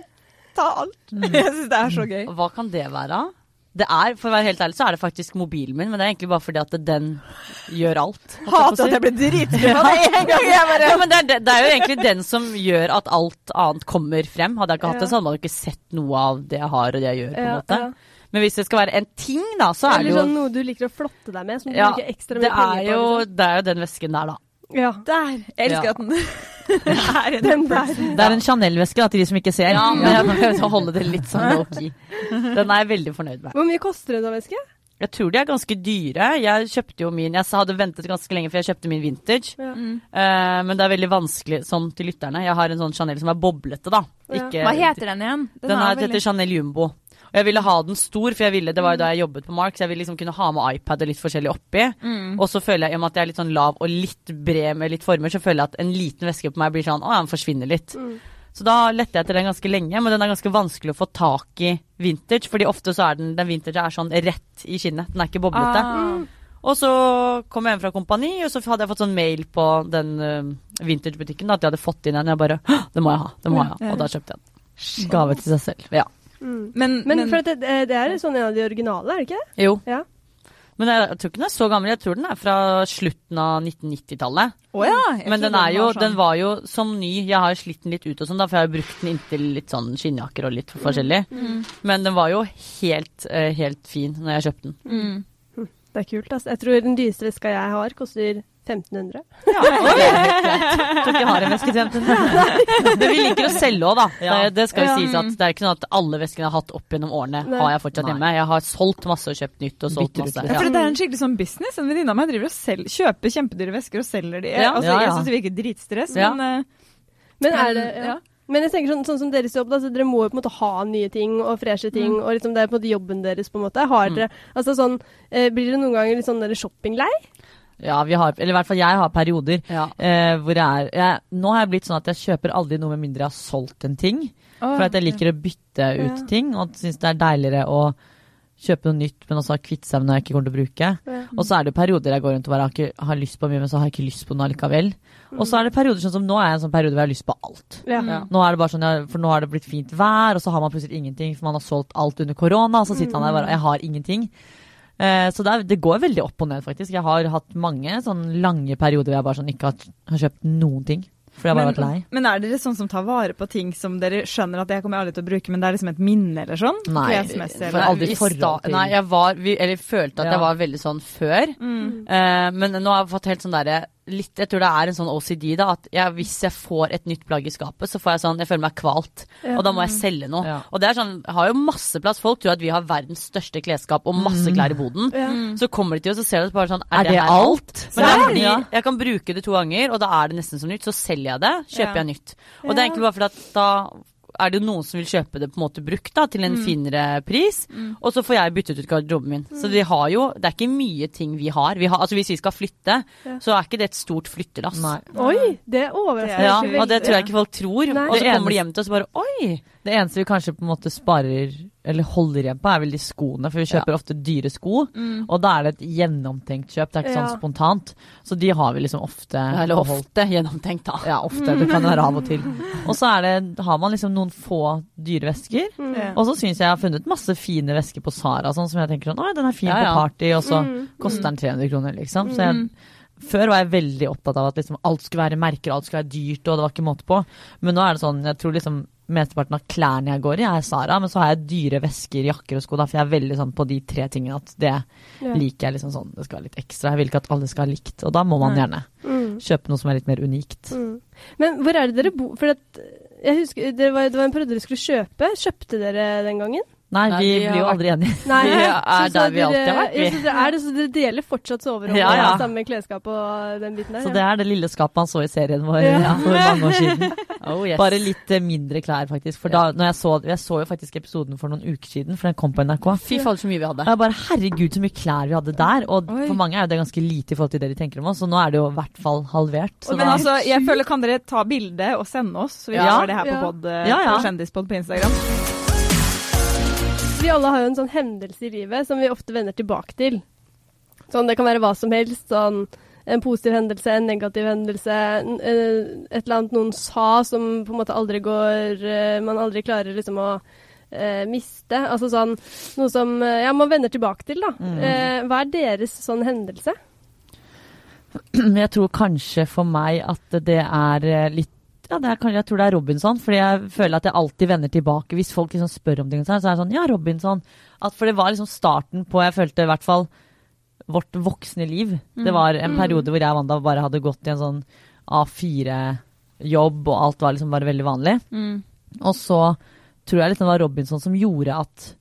Ta alt. Jeg syns det er så gøy. Hva kan det være? Det er, For å være helt ærlig, så er det faktisk mobilen min, men det er egentlig bare fordi at den gjør alt. jeg Hater at jeg ble dritskuffa med en gang. Jeg bare Ja, men det er, det, er jo egentlig den som gjør at alt annet kommer frem. Hadde jeg ikke hatt det, så hadde man ikke sett noe av det jeg har og det jeg gjør. på en Ja, måte. ja. Men hvis det skal være en ting, da, så er det Eller jo sånn noe du liker å flotte deg med, som du ja, bruker ekstra mye penger er på. liksom. det er jo den vesken der, da. Ja. Der. Jeg elsker Ja. at den er en Den der. Det er en Chanel-veske da, til de som ikke ser. Ja, men jeg må å holde det litt sånn low-key. Den er jeg veldig fornøyd med. Hvor mye koster en veske? Jeg tror de er ganske dyre. Jeg kjøpte jo min Jeg hadde ventet ganske lenge før jeg kjøpte min vintage. Ja. Uh, men det er veldig vanskelig sånn til lytterne. Jeg har en sånn Chanel som er boblete, da. Ja. Ikke, Hva heter den igjen? Den, er, heter Chanel Jumbo. Og jeg ville ha den stor, for jeg ville, det var jo da jeg jobbet på Mark, så jeg ville liksom kunne ha med iPad og litt forskjellig oppi. Mm. Og så føler jeg, i og med at jeg er litt sånn lav og litt bred med litt former, så føler jeg at en liten veske på meg blir sånn Å den forsvinner litt. Mm. Så da lette jeg etter den ganske lenge, men den er ganske vanskelig å få tak i vintage. Fordi ofte så er den, den vintage er sånn rett i kinnet. Den er ikke boblete. Ah. Og så kom jeg hjem fra kompani, og så hadde jeg fått sånn mail på den uh, vintagebutikken at de hadde fått inn en. Jeg bare Det må jeg ha. Det må jeg ha. Og da kjøpte jeg den. Gave til seg selv. Ja. Mm. Men, Men, men for at det, det er sånn en av de originale, er det ikke det? Jo. Ja. Men jeg, jeg tror ikke den er så gammel. Jeg tror den er fra slutten av 1990-tallet. Oh, ja. Men den er jo, sånn. den var jo som ny. Jeg har slitt den litt ut og sånn, da, for jeg har brukt den inntil litt sånn skinnjakker og litt forskjellig. Mm. Men den var jo helt, eh, helt fin når jeg kjøpte den. Mm. Det er kult, altså. Jeg tror den dyreste veska jeg har, koster 1500. Ja, Tror ikke jeg har en veske til 1500. Men vi liker å selge òg, da. Ja. Det, det skal jo Ja. sies at det er ikke sånn at alle veskene jeg har hatt opp gjennom årene, Nei. har jeg fortsatt hjemme. Jeg har solgt masse og kjøpt nytt og solgt Bytter masse. Ja, for det er en skikkelig sånn business. En venninne av meg driver og selger, kjøper kjempedyre vesker og selger de. Ja. Altså, Ja, Jeg syns det virker dritstress, Ja. men eh, Men er det ja. Men jeg tenker sånn, sånn som deres jobb, da, så dere må jo på en måte ha nye ting og freshe ting. Mm. Og liksom det er på en måte jobben deres, på en måte. Har Mm. altså sånn, eh, Blir dere noen ganger litt sånn shoppinglei? Ja, vi har, eller i hvert fall jeg har perioder Ja. eh, hvor jeg er jeg, Nå har jeg blitt sånn at jeg kjøper aldri noe med mindre jeg har solgt en ting. For at jeg liker å bytte ut Ja. ting, og syns det er deiligere å kjøpe noe nytt, men også kvitte seg med noe jeg ikke kommer til å bruke. Ja. Og så er det perioder jeg går rundt og bare har, ikke, har lyst på mye, men så har jeg ikke lyst på noe likevel. Og så er det perioder sånn som nå er jeg en sånn periode hvor jeg har lyst på alt. Ja. Mm. Ja. Nå er det bare sånn, for nå har det blitt fint vær, og så har man plutselig ingenting, for man har solgt alt under korona, og så sitter man der bare Jeg har ingenting. Eh, så det, er, det går veldig opp og ned, faktisk. Jeg har hatt mange sånn lange perioder hvor jeg bare sånn ikke har, har kjøpt noen ting. For jeg har bare vært lei. Men er dere sånn som tar vare på ting som dere skjønner at det kommer jeg aldri til å bruke, men det er liksom et minne eller sånn? Nei, for aldri forhold til- Nei, jeg var vi, Eller følte at Ja. jeg var veldig sånn før. Mm. Uh, men nå har jeg fått helt sånn derre litt, Jeg tror det er en sånn OCD, da. At jeg, hvis jeg får et nytt plagg i skapet, så får jeg sånn Jeg føler meg kvalt. Ja. Og da må jeg selge noe. Ja. Og det er sånn Jeg har jo masse plass. Folk tror at vi har verdens største klesskap og masse Mm. klær i boden. Ja. Så kommer de til oss og ser oss bare sånn Er det det alt? Men det er fordi jeg kan bruke det to ganger, og da er det nesten som nytt. Så selger jeg det, kjøper Ja. jeg nytt. Og det er egentlig bare fordi at da er det jo noen som vil kjøpe det på en måte brukt da, til en Mm. finere pris, Mm. og så får jeg byttet ut garderoben min. Så vi har jo, det er ikke mye ting vi har. Vi har altså Hvis vi skal flytte, Ja. så er ikke det et stort flyttelass. Nei. Oi, det overrasker er Ja, og det tror jeg ikke folk tror. Nei. Og så kommer de hjem til oss og bare Oi! Det eneste vi kanskje på en måte sparer, eller holder igjen på, er vel de skoene. For vi kjøper ofte dyre sko, Mm. og da er det et gjennomtenkt kjøp. Det er ikke Ja. sånn spontant. Så de har vi liksom ofte Eller ofte gjennomtenkt, da. Ja, ofte. Det kan være av og til. Og så er det, har man liksom noen få dyre vesker. Mm. Og så syns jeg jeg har funnet masse fine vesker på Sara sånn som jeg tenker sånn Oi, den er fin Ja, ja. på party, og så Mm. koster den 300 kroner, liksom. Så jeg Mm. Før var jeg veldig opptatt av at liksom alt skulle være merker, alt skulle være dyrt, og det var ikke måte på. Men nå er det sånn, jeg tror liksom mesteparten av klærne jeg går i, er Sara, men så har jeg dyre vesker, jakker og sko, da, for jeg er veldig sånn på de tre tingene at det Ja. liker jeg liksom sånn. Det skal være litt ekstra. Jeg vil ikke at alle skal ha likt, og da må man gjerne Mm. kjøpe noe som er litt mer unikt. Mm. Men hvor er det dere bor? For at, jeg husker, det var, det var en periode dere skulle kjøpe. Kjøpte dere den gangen? Nei, Nei, vi vi blir jo aldri enige. Nei, Vi er der vi alltid har vært, så dere, er det, så dere deler fortsatt soverom Ja, og ja. samme klesskap og den biten der? Så det er det lille skapet han så i serien vår Ja. ja. for mange år siden. Oh, yes. Bare litt eh, mindre klær, faktisk. For da, når jeg så Jeg så jo faktisk episoden for noen uker siden, for den kom på NRK. Fy fader, så mye vi hadde. Og jeg bare herregud, så mye klær vi hadde der. Og Oi. for mange er jo det ganske lite i forhold til det de tenker om oss, så nå er det jo i hvert fall halvert. Så Men da, altså, jeg føler kan dere ta bilde og sende oss, så vi Ja. har det her på, Ja. pod, eh, Ja, ja. på Kjendispod på Instagram. Vi alle har jo en sånn hendelse i livet som vi ofte vender tilbake til. Sånn, Det kan være hva som helst. sånn En positiv hendelse, en negativ hendelse. eh, Et eller annet noen sa som på en måte aldri går eh, Man aldri klarer liksom å eh, miste. Altså sånn noe som eh, ja, man vender tilbake til, da. Mm. Eh, hva er deres sånn hendelse? Jeg tror kanskje for meg at det er litt ja, det er, jeg tror det er Robinson, fordi jeg føler at jeg alltid vender tilbake. Hvis folk liksom spør om ting, så er det sånn Ja, Robinson. At, for det var liksom starten på Jeg følte i hvert fall vårt voksne liv. Det var en Mm. periode hvor jeg og Wanda bare hadde gått i en sånn A4-jobb, og alt var liksom bare veldig vanlig. Mm. Og så tror jeg liksom det var Robinson som gjorde at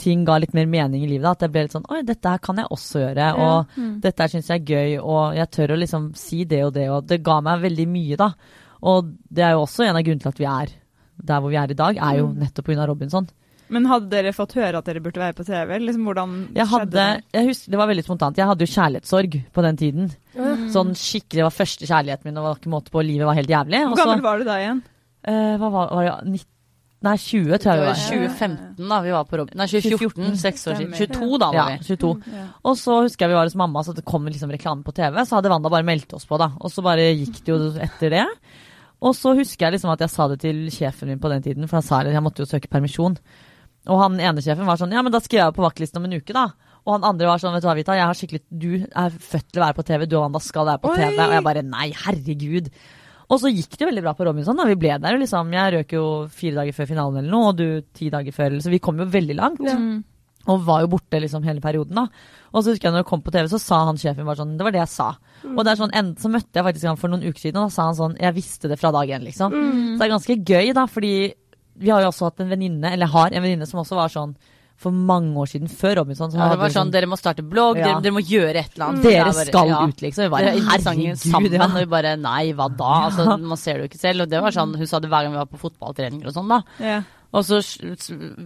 ting ga litt mer mening i livet. At jeg ble litt sånn Oi, dette her kan jeg også gjøre. Og Mm. dette her syns jeg er gøy, og jeg tør å liksom si det og det. Og det ga meg veldig mye, da. Og det er jo også en av grunnene til at vi er der hvor vi er i dag, er jo nettopp pga. Robinson. Men hadde dere fått høre at dere burde være på TV? Liksom, hvordan Jeg skjedde hadde, det? jeg husker, Det var veldig spontant. Jeg hadde jo kjærlighetssorg på den tiden. Mm. Sånn skikkelig, Det var første kjærligheten min, og var ikke måte på. Livet var helt jævlig. Hvor Også, gammel var du da igjen? Uh, hva var, var det? 19, nei, 20 tror jeg vi var var. 2015 da vi var på Robin. Nei, 2014. Seks år siden. 22 da var vi. 22. Ja. Og så husker jeg vi var hos mamma, så det kom liksom reklame på TV. Så hadde Wanda bare meldt oss på, da. Og så bare gikk det jo etter det. Og så husker jeg liksom at jeg sa det til sjefen min på den tiden, for han sa jeg måtte jo søke permisjon. Og han ene sjefen var sånn Ja, men da skriver jeg på vaktlisten om en uke, da. Og han andre var sånn, vet du hva, Vita, jeg har skikkelig Du er født til å være på TV, du og Wanda skal være på Oi! TV. Og jeg bare nei, herregud. Og så gikk det veldig bra på Robinson. da, Vi ble der jo liksom. Jeg røk jo fire dager før finalen eller noe, og du ti dager før. Så vi kom jo veldig langt. Ja. Mm. Og var jo borte liksom hele perioden da. Og så husker jeg når jeg kom på TV, så sa han sjefen bare sånn Det var det jeg sa. Og det er sånn, en, så møtte jeg faktisk han for noen uker siden, og da sa han sånn Jeg visste det fra dag én, liksom. Mm. Så det er ganske gøy, da, fordi vi har jo også hatt en venninne, eller har en venninne som også var sånn for mange år siden, før Robinson. Ja, det var sånn, sånn, dere må starte blogg, Ja. dere, dere må gjøre et eller annet. Dere er bare- skal ja. ut, liksom. Vi interessante herregud, sammen, ja. og vi bare nei, hva da? Altså, man ser det jo ikke selv. Og det var sånn, hun sa det hver gang vi var på fotballtreninger og sånn, da. Og så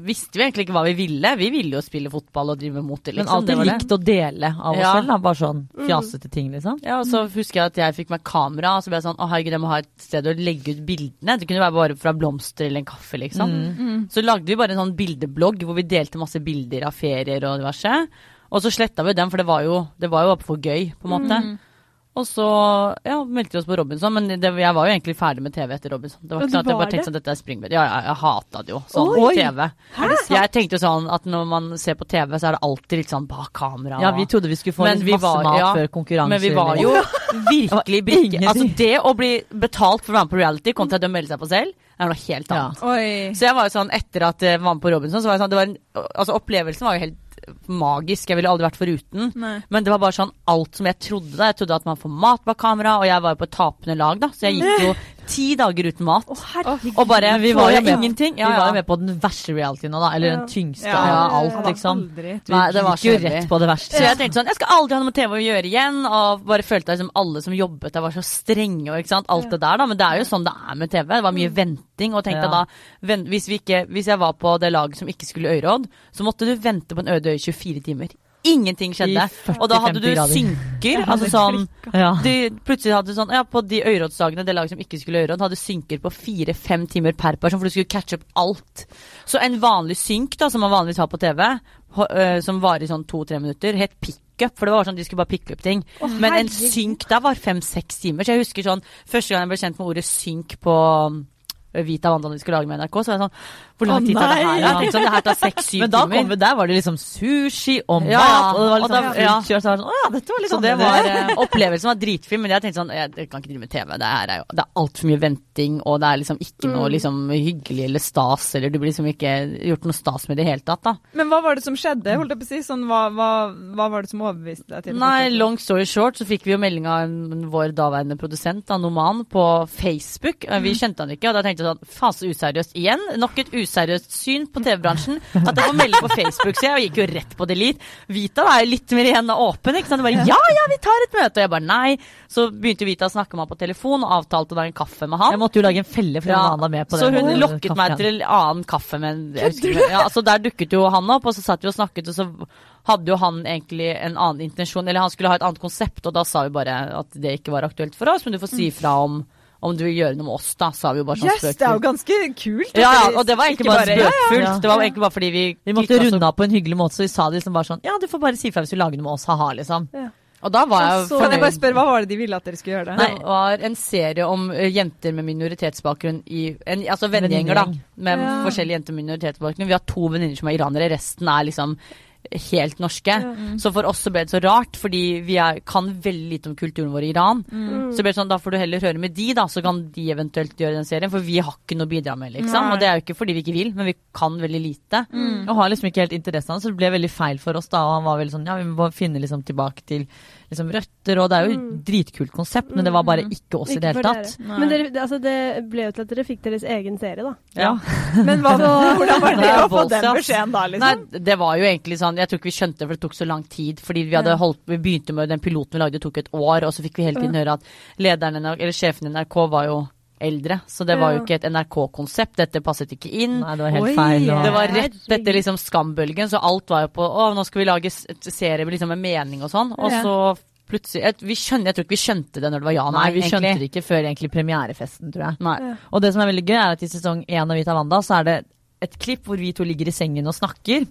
visste vi egentlig ikke hva vi ville. Vi ville jo spille fotball og drive med mote, Men liksom. Det alltid var det. likt å dele av oss Ja. selv, da. Bare sånn fjasete ting, liksom. Ja, og så husker jeg at jeg fikk meg kamera, og så ble jeg sånn Å herregud, jeg må ha et sted å legge ut bildene. Det kunne være bare fra blomster eller en kaffe, liksom. Mm. Mm. Så lagde vi bare en sånn bildeblogg hvor vi delte masse bilder av ferier og diverse. Og så sletta vi dem, for det var jo, det var jo bare for gøy, på en måte. Mm. Og så ja, meldte vi oss på Robinson, men det, jeg var jo egentlig ferdig med TV etter Robinson. Det var ikke sånn at jeg bare tenkte det? sånn dette er springbed Ja, jeg, jeg hata det jo, sånn Oi! TV. Jeg tenkte jo sånn at når man ser på TV, så er det alltid litt sånn bak kamera. Ja, vi trodde vi skulle få Men litt masse var- mat ja, før konkurranse. Men vi var jo virkelig brikke. Altså det å bli betalt for å være med på reality kontra det å melde seg på selv, er noe helt Ja. annet. Oi. Så jeg var jo sånn, etter at jeg var med på Robinson, så var jeg sånn, det var en, altså opplevelsen var jo helt magisk. Jeg ville aldri vært foruten. Nei. Men det var bare sånn alt som jeg trodde da. Jeg trodde at man får mat bak kamera, og jeg var jo på tapende lag, da. Så jeg gikk jo ti dager uten mat. herregud. Og bare vi var jo ingenting. Ja, ingenting. Vi var jo med på den verste realityen nå, da. Eller den tyngste Ja. av alt, liksom. aldri Nei, det var så rett på det verste. Så jeg tenkte sånn, jeg skal aldri ha noe med TV å gjøre igjen. Og bare følte liksom alle som jobbet der var så strenge og ikke sant, alt det der da. Men det er jo sånn det er med TV. Det var mye venting. Og tenkte Ja. da, hvis, vi ikke, hvis jeg var på det laget som ikke skulle øyråd, så måtte du vente på en øde øy 24 timer. Ingenting skjedde. Og da hadde du synker. altså sånn Ja. de, plutselig hadde du sånn, ja, På de øyrådsdagene, det laget som ikke skulle øyråd, hadde synker på fire-fem timer per person, for du skulle catche opp alt. Så en vanlig synk da, som man vanligvis har på TV, som varer i sånn to-tre minutter, het pickup. For det var sånn de skulle bare picke opp ting. Men en synk der var fem-seks timer. Så jeg husker sånn, første gang jeg ble kjent med ordet synk på Vita Wanda de skulle lage med NRK, så var jeg sånn hvor lang tid tar det her? Ja, sånn, det her tar seks-syv Men da timer. kom vi der, var det liksom sushi og mat, Ja, og det var Og liksom da- ja. kjør. Så var det sånn, å ja, dette var litt Så det var, eh, opplevelsen var dritfin, men jeg tenkte sånn Jeg, kan ikke drive med TV. Det er, jo- det er altfor mye venting, og det er liksom ikke noe liksom, hyggelig eller stas, eller du blir liksom ikke gjort noe stas med det i det hele tatt, da. Men hva var det som skjedde? holdt jeg på å si? Sånn, hva, hva, hva var det som overbeviste deg til Nei, long story short, så fikk vi jo melding av vår daværende produsent, da, Noman, på Facebook. Vi kjente han ikke, og da tenkte jeg sånn Faen, så useriøst igjen. Nok et useriøst syn på TV-bransjen. At jeg får melding på Facebook, så jeg gikk jo rett på delete. Vita er jo litt mer igjen åpen, ikke sant. Bare ja, ja, vi tar et møte. Og jeg bare nei. Så begynte Vita å snakke med meg på telefon, og avtalte da en kaffe med han. Jeg måtte jo lage en felle for Ja, å ha med på så hun lokket lokket meg til en annen kaffe. Men, husker ja, så der dukket jo han opp, og så satt vi og snakket, og så hadde jo han egentlig en annen intensjon, eller han skulle ha et annet konsept, og da sa vi bare at det ikke var aktuelt for oss, men du får si fra om, om du vil gjøre noe med oss, da, sa vi jo bare sånn Yes, det er jo ganske kult. Ja, ja, og det var egentlig ikke bare spøkefullt. ja. Ja. Det var egentlig bare fordi vi Vi måtte runde av på en hyggelig måte, så vi sa det liksom bare sånn Ja, du får bare si fra hvis du lager noe med oss, ha-ha, liksom. Og da var jeg Så- Kan jeg bare spørre, hva var det de ville at dere skulle gjøre? det? Nei, Det var en serie om eh, jenter med minoritetsbakgrunn i en, Altså vennegjenger, da. Med Ja. forskjellige jenter med minoritetsbakgrunn. Vi har to venninner som er iranere, resten er liksom helt norske. Så for oss så ble det så rart, fordi vi er, kan veldig lite om kulturen vår i Iran. Mm. Så ble det sånn, da får du heller høre med de, da, så kan de eventuelt gjøre den serien. For vi har ikke noe å bidra med, liksom. Og det er jo ikke fordi vi ikke vil, men vi kan veldig lite. Og har liksom ikke helt interesse av det, så det ble veldig feil for oss da. Og han var veldig sånn ja, vi må finne liksom tilbake til liksom røtter, og det er jo et dritkult konsept, men det var bare ikke oss i det hele tatt. dere. Men dere, det, altså, det ble jo til at dere fikk deres egen serie, da. Ja. Men hva, hvordan var det Det å få den beskjeden da, liksom? Nei, det var jo egentlig sånn Jeg tror ikke vi skjønte det, for det tok så lang tid. Fordi vi hadde holdt Vi begynte med den piloten vi lagde, det tok et år, og så fikk vi hele tiden høre at lederen eller sjefen i NRK var jo eldre. Så det var jo ikke et NRK-konsept. Dette passet ikke inn. Nei, det var helt Oi. feil. Og, Det var rett etter liksom skambølgen, så alt var jo på Å, nå skal vi lage serie med liksom med mening og sånn. Og så plutselig jeg, vi skjønner, jeg tror ikke vi skjønte det når det var ja Nei, vi skjønte det ikke før egentlig premierefesten, tror jeg. Nei. Og det som er veldig gøy, er at i sesong én av Vita Wanda, så er det et klipp hvor vi to ligger i sengen og snakker.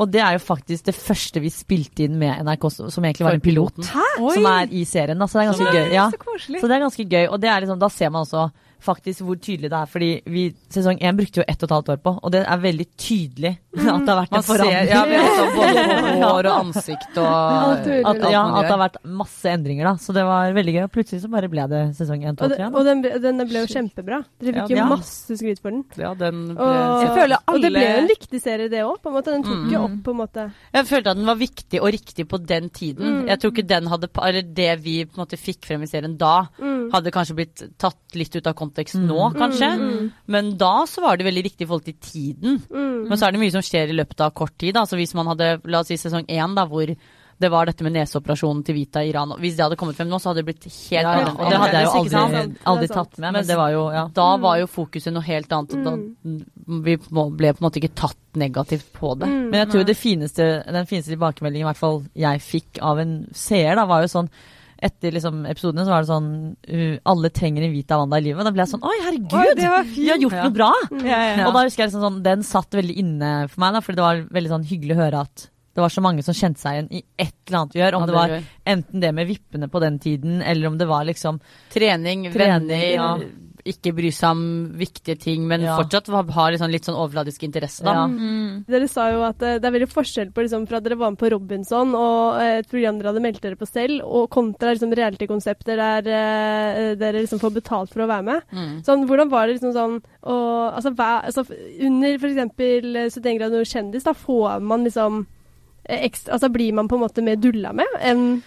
Og det er jo faktisk det første vi spilte inn med NRK, som egentlig var en pilot. Som er i serien, da. Så det er ganske gøy. Ja. Så. Så det er ganske gøy, og det er liksom, da ser man også faktisk hvor tydelig det er. Fordi vi, sesong én brukte jo ett og et halvt år på, og det er veldig tydelig at det har vært en forandring. ja, vi liksom både på hår og ansikt og Alt at, ja, at det har vært masse endringer, da. Så det var veldig gøy. Og plutselig så bare ble det sesong én, to, tre. og den, ble- den ble jo kjempebra. Dere fikk jo ja. masse skryt for den. Ja, den ble Og, Jeg føler og det ble jo en viktig serie, det òg. Den tok jo Mm. opp, på en måte. Jeg følte at den var viktig og riktig på den tiden. Mm. Jeg tror ikke den hadde Eller det vi på en måte fikk frem i serien da, Mm. hadde kanskje blitt tatt litt ut av kontekst Mm. nå, kanskje. Mm. Men da så var det veldig riktig i forhold til tiden. Mm. Men så er det mye som skjer i løpet av kort tid. Altså hvis man hadde, la oss si sesong én, da, hvor det var dette med neseoperasjonen til Vita i Iran. Hvis det hadde kommet frem nå, så hadde det blitt helt Ja, ja, annerledes, og det hadde jeg jo aldri, aldri tatt med, Men men det var jo ja. Da var jo fokuset noe helt annet. og Da, vi ble på en måte ikke tatt negativt på det. Mm. Men jeg tror det fineste, den fineste tilbakemeldingen i hvert fall jeg fikk av en seer, da, var jo sånn etter liksom episodene så var det sånn uh, Alle trenger en hvit Wanda i livet. Og da ble jeg sånn Oi, herregud! Oi, vi har gjort Ja. noe bra! Ja, ja. Og da husker jeg liksom sånn Den satt veldig inne for meg, da, fordi det var veldig sånn hyggelig å høre at det var så mange som kjente seg igjen i et eller annet vi gjør. Om det var enten det med vippene på den tiden, eller om det var liksom Trening, Trening, venner. Ikke bry seg om viktige ting, men Ja. fortsatt ha ha litt sånn, litt sånn overfladisk interesse, da. Ja. Mm. Dere sa jo at eh, det er veldig forskjell på liksom, fra at dere var med på Robinson og eh, et program dere hadde meldt dere på selv, og kontra liksom, reality-konsepter der eh, dere liksom får betalt for å være med. Mm. Sånn, hvordan var det liksom sånn og, altså, hva, altså, Under f.eks. 71 grader nord kjendis, da får man liksom eh, ekstra Altså blir man på en måte mer dulla med enn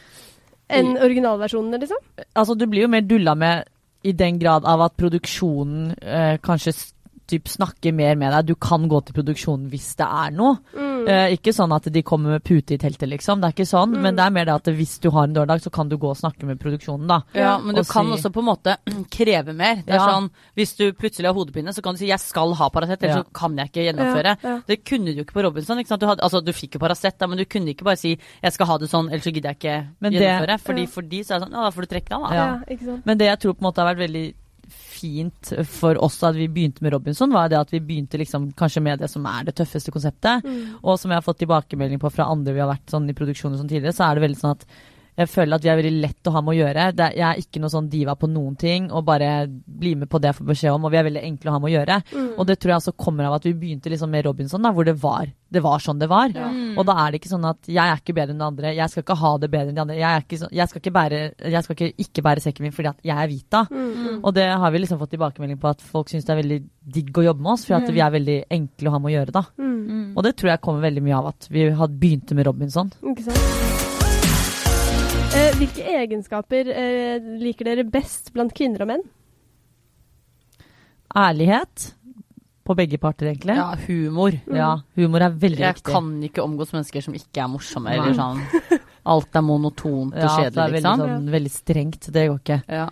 enn originalversjonene, liksom? Altså, du blir jo mer dulla med i den grad av at produksjonen eh, kanskje typ snakker mer med deg. Du kan gå til produksjonen hvis det er noe. Mm. Eh, ikke sånn at de kommer med pute i teltet, liksom. Det er ikke sånn. Mm. Men det er mer det at hvis du har en dårlig dag, så kan du gå og snakke med produksjonen, da. Ja, men du Og kan si- også på en måte kreve mer. Det er Ja. sånn, Hvis du plutselig har hodepine, så kan du si 'jeg skal ha Paracet', ellers Ja. så kan jeg ikke gjennomføre. Ja, ja. Det kunne du jo ikke på Robinson. ikke sant? Du, hadde, altså, du fikk jo Paracet, men du kunne ikke bare si 'jeg skal ha det sånn, ellers så gidder jeg ikke Men det- gjennomføre'. Fordi Ja. for de så er det sånn 'ja, da får du trekke deg', da'. Ja. Ja, ikke sant? Men det jeg tror på en måte har vært veldig fint for oss at vi begynte med Robinson, var det at vi begynte liksom kanskje med det som er det tøffeste konseptet. Mm. Og som jeg har fått tilbakemelding på fra andre vi har vært sånn i produksjoner som tidligere, så er det veldig sånn at Jeg føler at vi er veldig lett å ha med å gjøre. Det, er- jeg er ikke noe sånn diva på noen ting, og bare bli med på det jeg får beskjed om. Og vi er veldig enkle å ha med å gjøre. Mm. Og det tror jeg også kommer av at vi begynte liksom med Robinson, da, hvor det var, det var sånn det var. Mm. Og da er det ikke sånn at jeg er ikke bedre enn de andre, jeg skal ikke ha det bedre enn de andre. Jeg, er ikke jeg skal, ikke bære, jeg skal ikke, ikke bære sekken min fordi at jeg er Vita. Mm. Og det har vi liksom fått tilbakemelding på at folk syns det er veldig digg å jobbe med oss, for at vi er veldig enkle å ha med å gjøre, da. Mm. Mm. Og det tror jeg kommer veldig mye av at vi begynte med Robinson. Ikke sant? Eh, hvilke egenskaper eh, liker dere best blant kvinner og menn? Ærlighet på begge parter, egentlig. Ja, humor. Ja, humor er veldig Jeg viktig. kan ikke omgås mennesker som ikke er morsomme, Nei. eller sånn Alt er monotont og ja, det er veldig, liksom. sånn, veldig strengt. Det går ikke. Ja.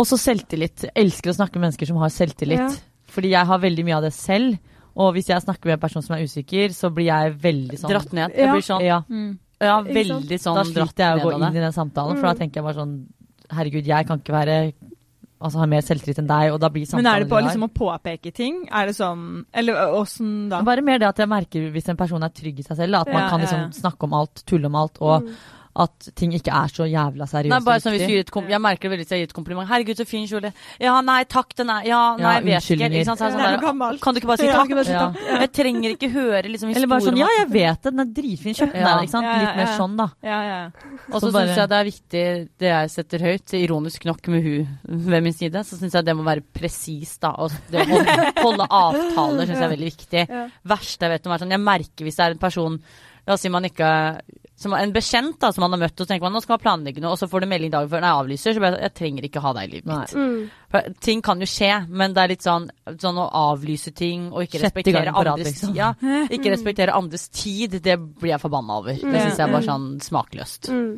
Også selvtillit. Jeg elsker å snakke med mennesker som har selvtillit. Ja. Fordi jeg har veldig mye av det selv. Og hvis jeg snakker med en person som er usikker, så blir jeg veldig sånn Dratt ned. Jeg Ja. blir sånn Ja, Mm. Ja, veldig sånn da sliter jeg å gå inn i den samtalen, for Mm. da tenker jeg bare sånn Herregud, jeg kan ikke være Altså ha mer selvtillit enn deg, og da blir samtalen Men er det på liksom å påpeke ting? Er det sånn Eller åssen da? Bare mer det at jeg merker hvis en person er trygg i seg selv, da, at man Ja, kan ja, liksom ja. snakke om alt, tulle om alt, og Mm. At ting ikke er så jævla seriøst Nei, bare sånn hvis du gir et kom Jeg merker det veldig hvis jeg gir et kompliment. 'Herregud, så fin kjole'. Ja, nei, takk, den er Ja, nei, Ja, vet ikke. Ikke sant? Så er sånn der, kan du ikke bare si takk? Ja. Jeg trenger ikke høre liksom Eller bare sånn Ja, jeg vet det, den er dritfin. Kjøpt den Ja. der, ikke sant. Ja, ja, Litt mer sånn, da. Ja, ja. Og så syns jeg det er viktig, det jeg setter høyt, ironisk nok med hun ved min side, så syns jeg det må være presist, da. Og det å holde, avtaler syns jeg er veldig viktig. Ja. Verste jeg vet om er sånn Jeg merker hvis det er en person La oss si man ikke som En bekjent da, som han har møtt, og så tenker man nå skal man planlegge noe, og så får du melding dagen før den er avlyser. Så bare jeg, trenger ikke ha deg i livet mitt. Mm. For Ting kan jo skje, men det er litt sånn, sånn å avlyse ting og ikke respektere andres liksom. ja, Ikke respektere andres tid, det blir jeg forbanna over. Det syns jeg er bare sånn smakløst. Mm.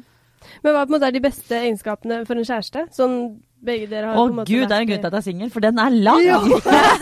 Men hva på en måte er de beste egenskapene for en kjæreste? Sånn begge dere har Å på en måte gud, det er en grunn til at jeg er singel, for den er lang!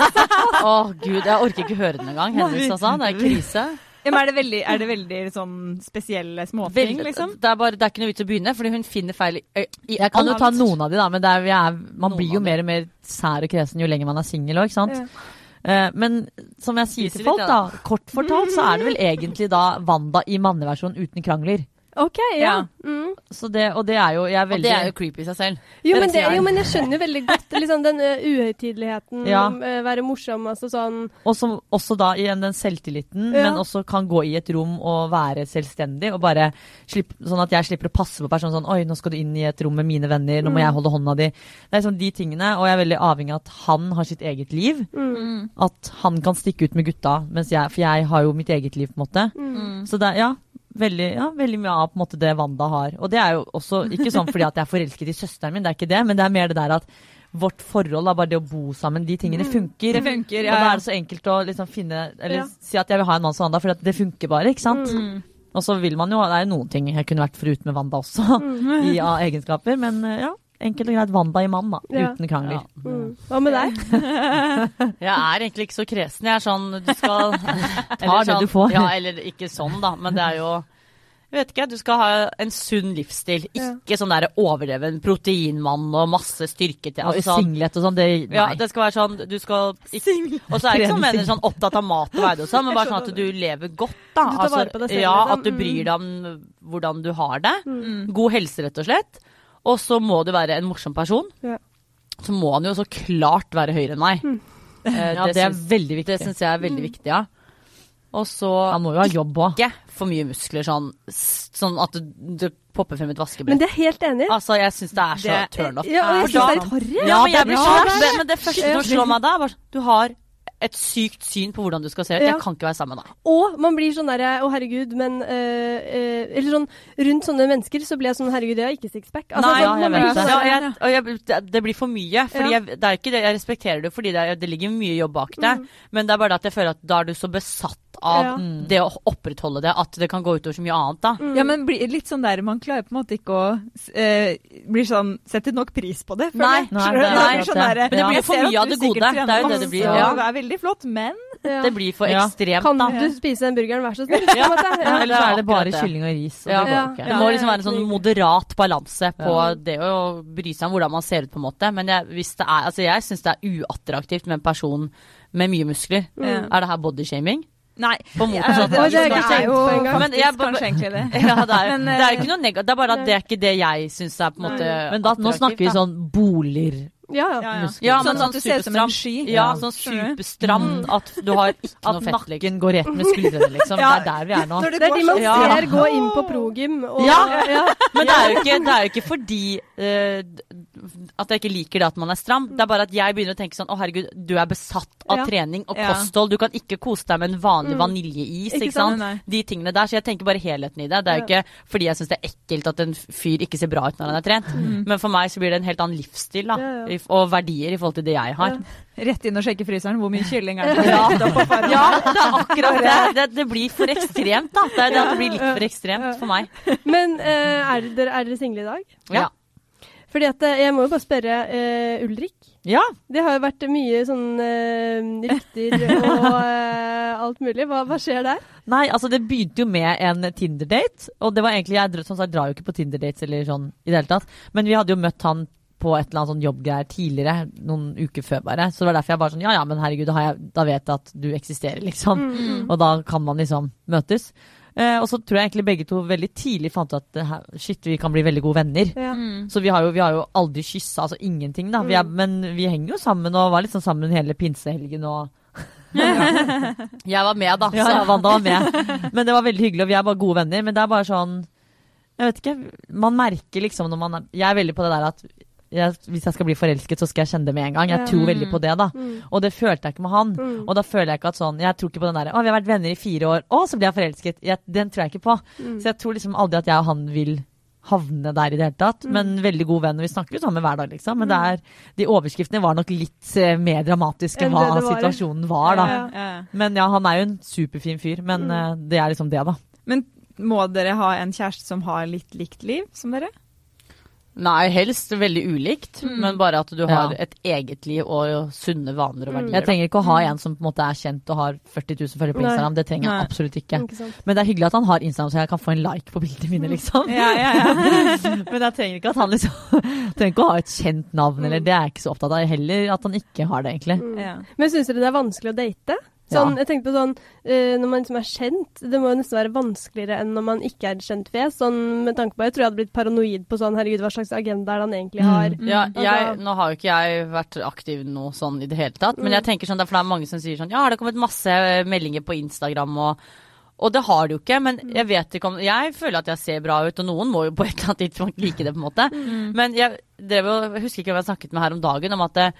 Å gud, jeg orker ikke høre den engang. Hennes, altså. Det er krise. Ja, men er det veldig, er det veldig sånn spesielle småting, Vel, liksom? Det, er bare, det er ikke noe vits å begynne, fordi hun finner feil i, i Jeg kan jo ta noen av de, da, men det er, vi er, man Noen blir jo mer og mer sær og kresen jo lenger man er singel òg, ikke sant. Ja. Eh, men som jeg sier til folk, da, kort fortalt så er det vel egentlig da Wanda i manneversjon uten krangler. OK, ja. Ja. Mm. Så det, og det er jo Jeg er Og det er jo creepy i seg selv. Jo, men det, jo, men jeg skjønner jo veldig godt liksom, den uh, uhøytideligheten. Ja. eh, være morsom, altså sånn Og som også da igjen den selvtilliten, Ja. men også kan gå i et rom og være selvstendig. Og bare slipp, Sånn at jeg slipper å passe på personen sånn Oi, nå skal du inn i et rom med mine venner, nå må Mm. jeg holde hånda di. Det er liksom de tingene, og jeg er veldig avhengig av at han har sitt eget liv. mm. At han kan stikke ut med gutta, mens jeg, for jeg har jo mitt eget liv, på en måte. Mm. Så det ja, veldig, ja, veldig mye av på en måte det Wanda har. Og det er jo også ikke sånn fordi at jeg er forelsket i søsteren min, det er ikke det, men det er mer det der at vårt forhold, da, bare det å bo sammen, de tingene funker. Det funker, Og ja. da er det så enkelt å liksom finne Eller Ja. si at jeg vil ha en mann som Wanda, for det funker bare, ikke sant? Mm. Og så vil man jo Det er jo noen ting jeg kunne vært foruten med Wanda også, Mm. i av egenskaper, men eh, ja. Enkelt og greit Wanda i mann, da. Ja. Uten krangler. Ja. Mm. Hva med deg? Jeg er egentlig ikke så kresen. Jeg er sånn Du skal Ta det sånn, du får. Ja, eller ikke sånn, da, men det er jo jeg vet ikke, Du skal ha en sunn livsstil. Ja. Ikke sånn der overdreven proteinmann og masse styrke til. Altså, Og singlet og sånn, det Nei. ja, det skal være sånn Du skal ikke, Og så er jeg ikke sånn, mener, sånn opptatt av mat og veide og sånn, men bare sånn at du lever godt, da. Du tar vare på deg selv, ja, liksom. At du bryr deg om hvordan du har det. Mm. God helse, rett og slett. Og så må du være en morsom person. Ja. Så må han jo så klart være høyere enn meg. Eh, Ja, det er veldig viktig. det syns jeg er veldig viktig, ja. Og så Han må jo ha jobb òg. ikke for mye muskler, sånn, sånn at du, du popper frem et Men det er helt enig. Altså, jeg syns det er så turnoff. turn. Ja, og jeg syns det er litt harry. ja, men jeg blir Ja, så det Men det første som slår meg da, er bare sånn, Du har et sykt syn på hvordan du skal se ut. Ja. Jeg kan ikke være sammen med deg. Og man blir sånn derre Å, herregud, men øh, øh, Eller sånn Rundt sånne mennesker så blir jeg sånn Herregud, jeg har ikke sixpack. Altså, Nei, sånn, ja, jeg sånn Ja, jeg, jeg, det, blir for mye. Fordi jeg, det er ikke det, jeg respekterer det fordi det, er, det ligger mye jobb bak det. Men det er bare det at jeg føler at da er du så besatt av Ja. Det å opprettholde det at det kan gå utover så mye annet. da. Mm. Ja, men blir litt sånn der, man klarer på en måte ikke å eh, blir sånn, Setter nok pris på det. føler Nei, jeg. nei, det er Det sånn der, Men det blir for mye av det gode. Det er jo det det blir, ja. Det er veldig flott, men Ja. Det blir for Ja. ekstremt, Kan da. du spise den burgeren, vær så snill? Eller så er det bare kylling og ris. Og Ja. det går ikke. Det må liksom være en sånn moderat balanse på Ja. det å bry seg om hvordan man ser ut, på en måte. Men jeg, hvis det er, altså jeg syns det er uattraktivt med en person med mye muskler. Mm. Er det her bodyshaming? Nei. På motsatt. Ja, det, det, er jo faktisk kanskje egentlig det. Ja, det er, Men, det er jo eh, ikke noe negativt. Det er bare at det er ikke det jeg syns er på en måte Men da, nå snakker vi sånn boliger. Ja, ja. Ja, ja. Ja, men sånn sånn at du ser ut som en sky. Ja, Ja. sånn superstram du? superstramt at du har ikke At noe fett. liksom. nakken går rett med skuldrene, liksom. Ja. Det er der vi er nå. Det er de man Ja. ser gå inn på progym. Og, Ja. Men det er jo ikke, det er jo ikke fordi uh, at jeg ikke liker det at man er stram. Det er bare at jeg begynner å tenke sånn Å, herregud, du er besatt av Ja. trening og kosthold. Du kan ikke kose deg med en vanlig Mm. vaniljeis, Ikke ikke sant. De tingene der. Så jeg tenker bare helheten i det. Det er jo ikke fordi jeg syns det er ekkelt at en fyr ikke ser bra ut når han er trent. Mm. Men for meg så blir det en helt annen livsstil, da. Ja, ja. i- Og verdier i forhold til det jeg har. Ja. Rett inn og sjekke fryseren. Hvor mye kylling er det? Ja. Ja, det er akkurat det. det. Det blir for ekstremt, da. Det det det blir litt for ekstremt for meg. Men uh, er, dere, er dere single i dag? Ja. Fordi at eh, Jeg må jo bare spørre uh, Ulrik. Ja, Det har jo vært mye sånn uh, rykter og uh, alt mulig. Hva, hva skjer der? Nei, altså det begynte jo med en Tinder-date. Og det var egentlig, jeg som jeg drar jo ikke på Tinder-dates eller sånn i det hele tatt. Men vi hadde jo møtt han på et eller annet sånn jobbgreier tidligere, noen uker før bare. Så det var derfor jeg bare sånn ja ja, men herregud, da, har jeg, da vet jeg at du eksisterer, liksom. Mm. Og da kan man liksom møtes. Eh, og så tror jeg egentlig begge to veldig tidlig fant ut at her, shit, vi kan bli veldig gode venner. Ja. Mm. Så vi har jo, vi har jo aldri kyssa, altså ingenting, da. Vi er, men vi henger jo sammen og var liksom sammen hele pinsehelgen og Jeg var med, da. Ja, så- ja, Wanda var med. Men det var veldig hyggelig, og vi er bare gode venner. Men det er bare sånn Jeg vet ikke. Man merker liksom når man er Jeg er veldig på det der at jeg, hvis jeg skal bli forelsket, så skal jeg kjenne det med en gang. Jeg tror veldig på det, da. Mm. Og det følte jeg ikke med han. Mm. Og da føler jeg ikke at sånn Jeg tror ikke på den derre Å, vi har vært venner i fire år, å, så blir jeg forelsket. Jeg, den tror jeg ikke på. Mm. Så jeg tror liksom aldri at jeg og han vil havne der i det hele tatt. Mm. Men veldig god venn, og Vi snakker jo sammen hver dag, liksom. Men det er, de overskriftene var nok litt eh, mer dramatiske enn hva det det var, situasjonen var, da. Ja. Ja. Men ja, han er jo en superfin fyr. Men Mm. eh, det er liksom det, da. Men må dere ha en kjæreste som har litt likt liv som dere? Nei, helst veldig ulikt, Mm. men bare at du har Ja. et eget liv og sunne vaner og Mm. verdier. Jeg trenger ikke å ha en som på en måte er kjent og har 40 000 følgere på Nei. Instagram. Det trenger jeg Nei. absolutt ikke. Ikke? Men det er hyggelig at han har Instagram, så jeg kan få en like på bildene mine, liksom. Ja, ja, ja. Men jeg trenger ikke at han liksom Trenger ikke å ha et kjent navn, eller det er jeg ikke så opptatt av. Heller at han ikke har det, egentlig. Mm. ja. Men syns dere det er vanskelig å date? Sånn, Ja. jeg tenkte på sånn, uh, Når man liksom er kjent, det må jo nesten være vanskeligere enn når man ikke er et kjent fjes. Sånn, med tanke på, Jeg tror jeg hadde blitt paranoid på sånn Herregud, hva slags agenda er det han egentlig har? Mm. Ja, Altså- jeg, nå har jo ikke jeg vært aktiv nå sånn i det hele tatt, men Mm. jeg tenker sånn, det er for det er mange som sier sånn Ja, det har kommet masse meldinger på Instagram og og det har det jo ikke, men jeg vet ikke om Jeg føler at jeg ser bra ut, og noen må jo på et eller annet tidspunkt like det, på en måte. Mm. Men jeg, drev jeg husker ikke hvem jeg snakket med her om dagen, om at eh,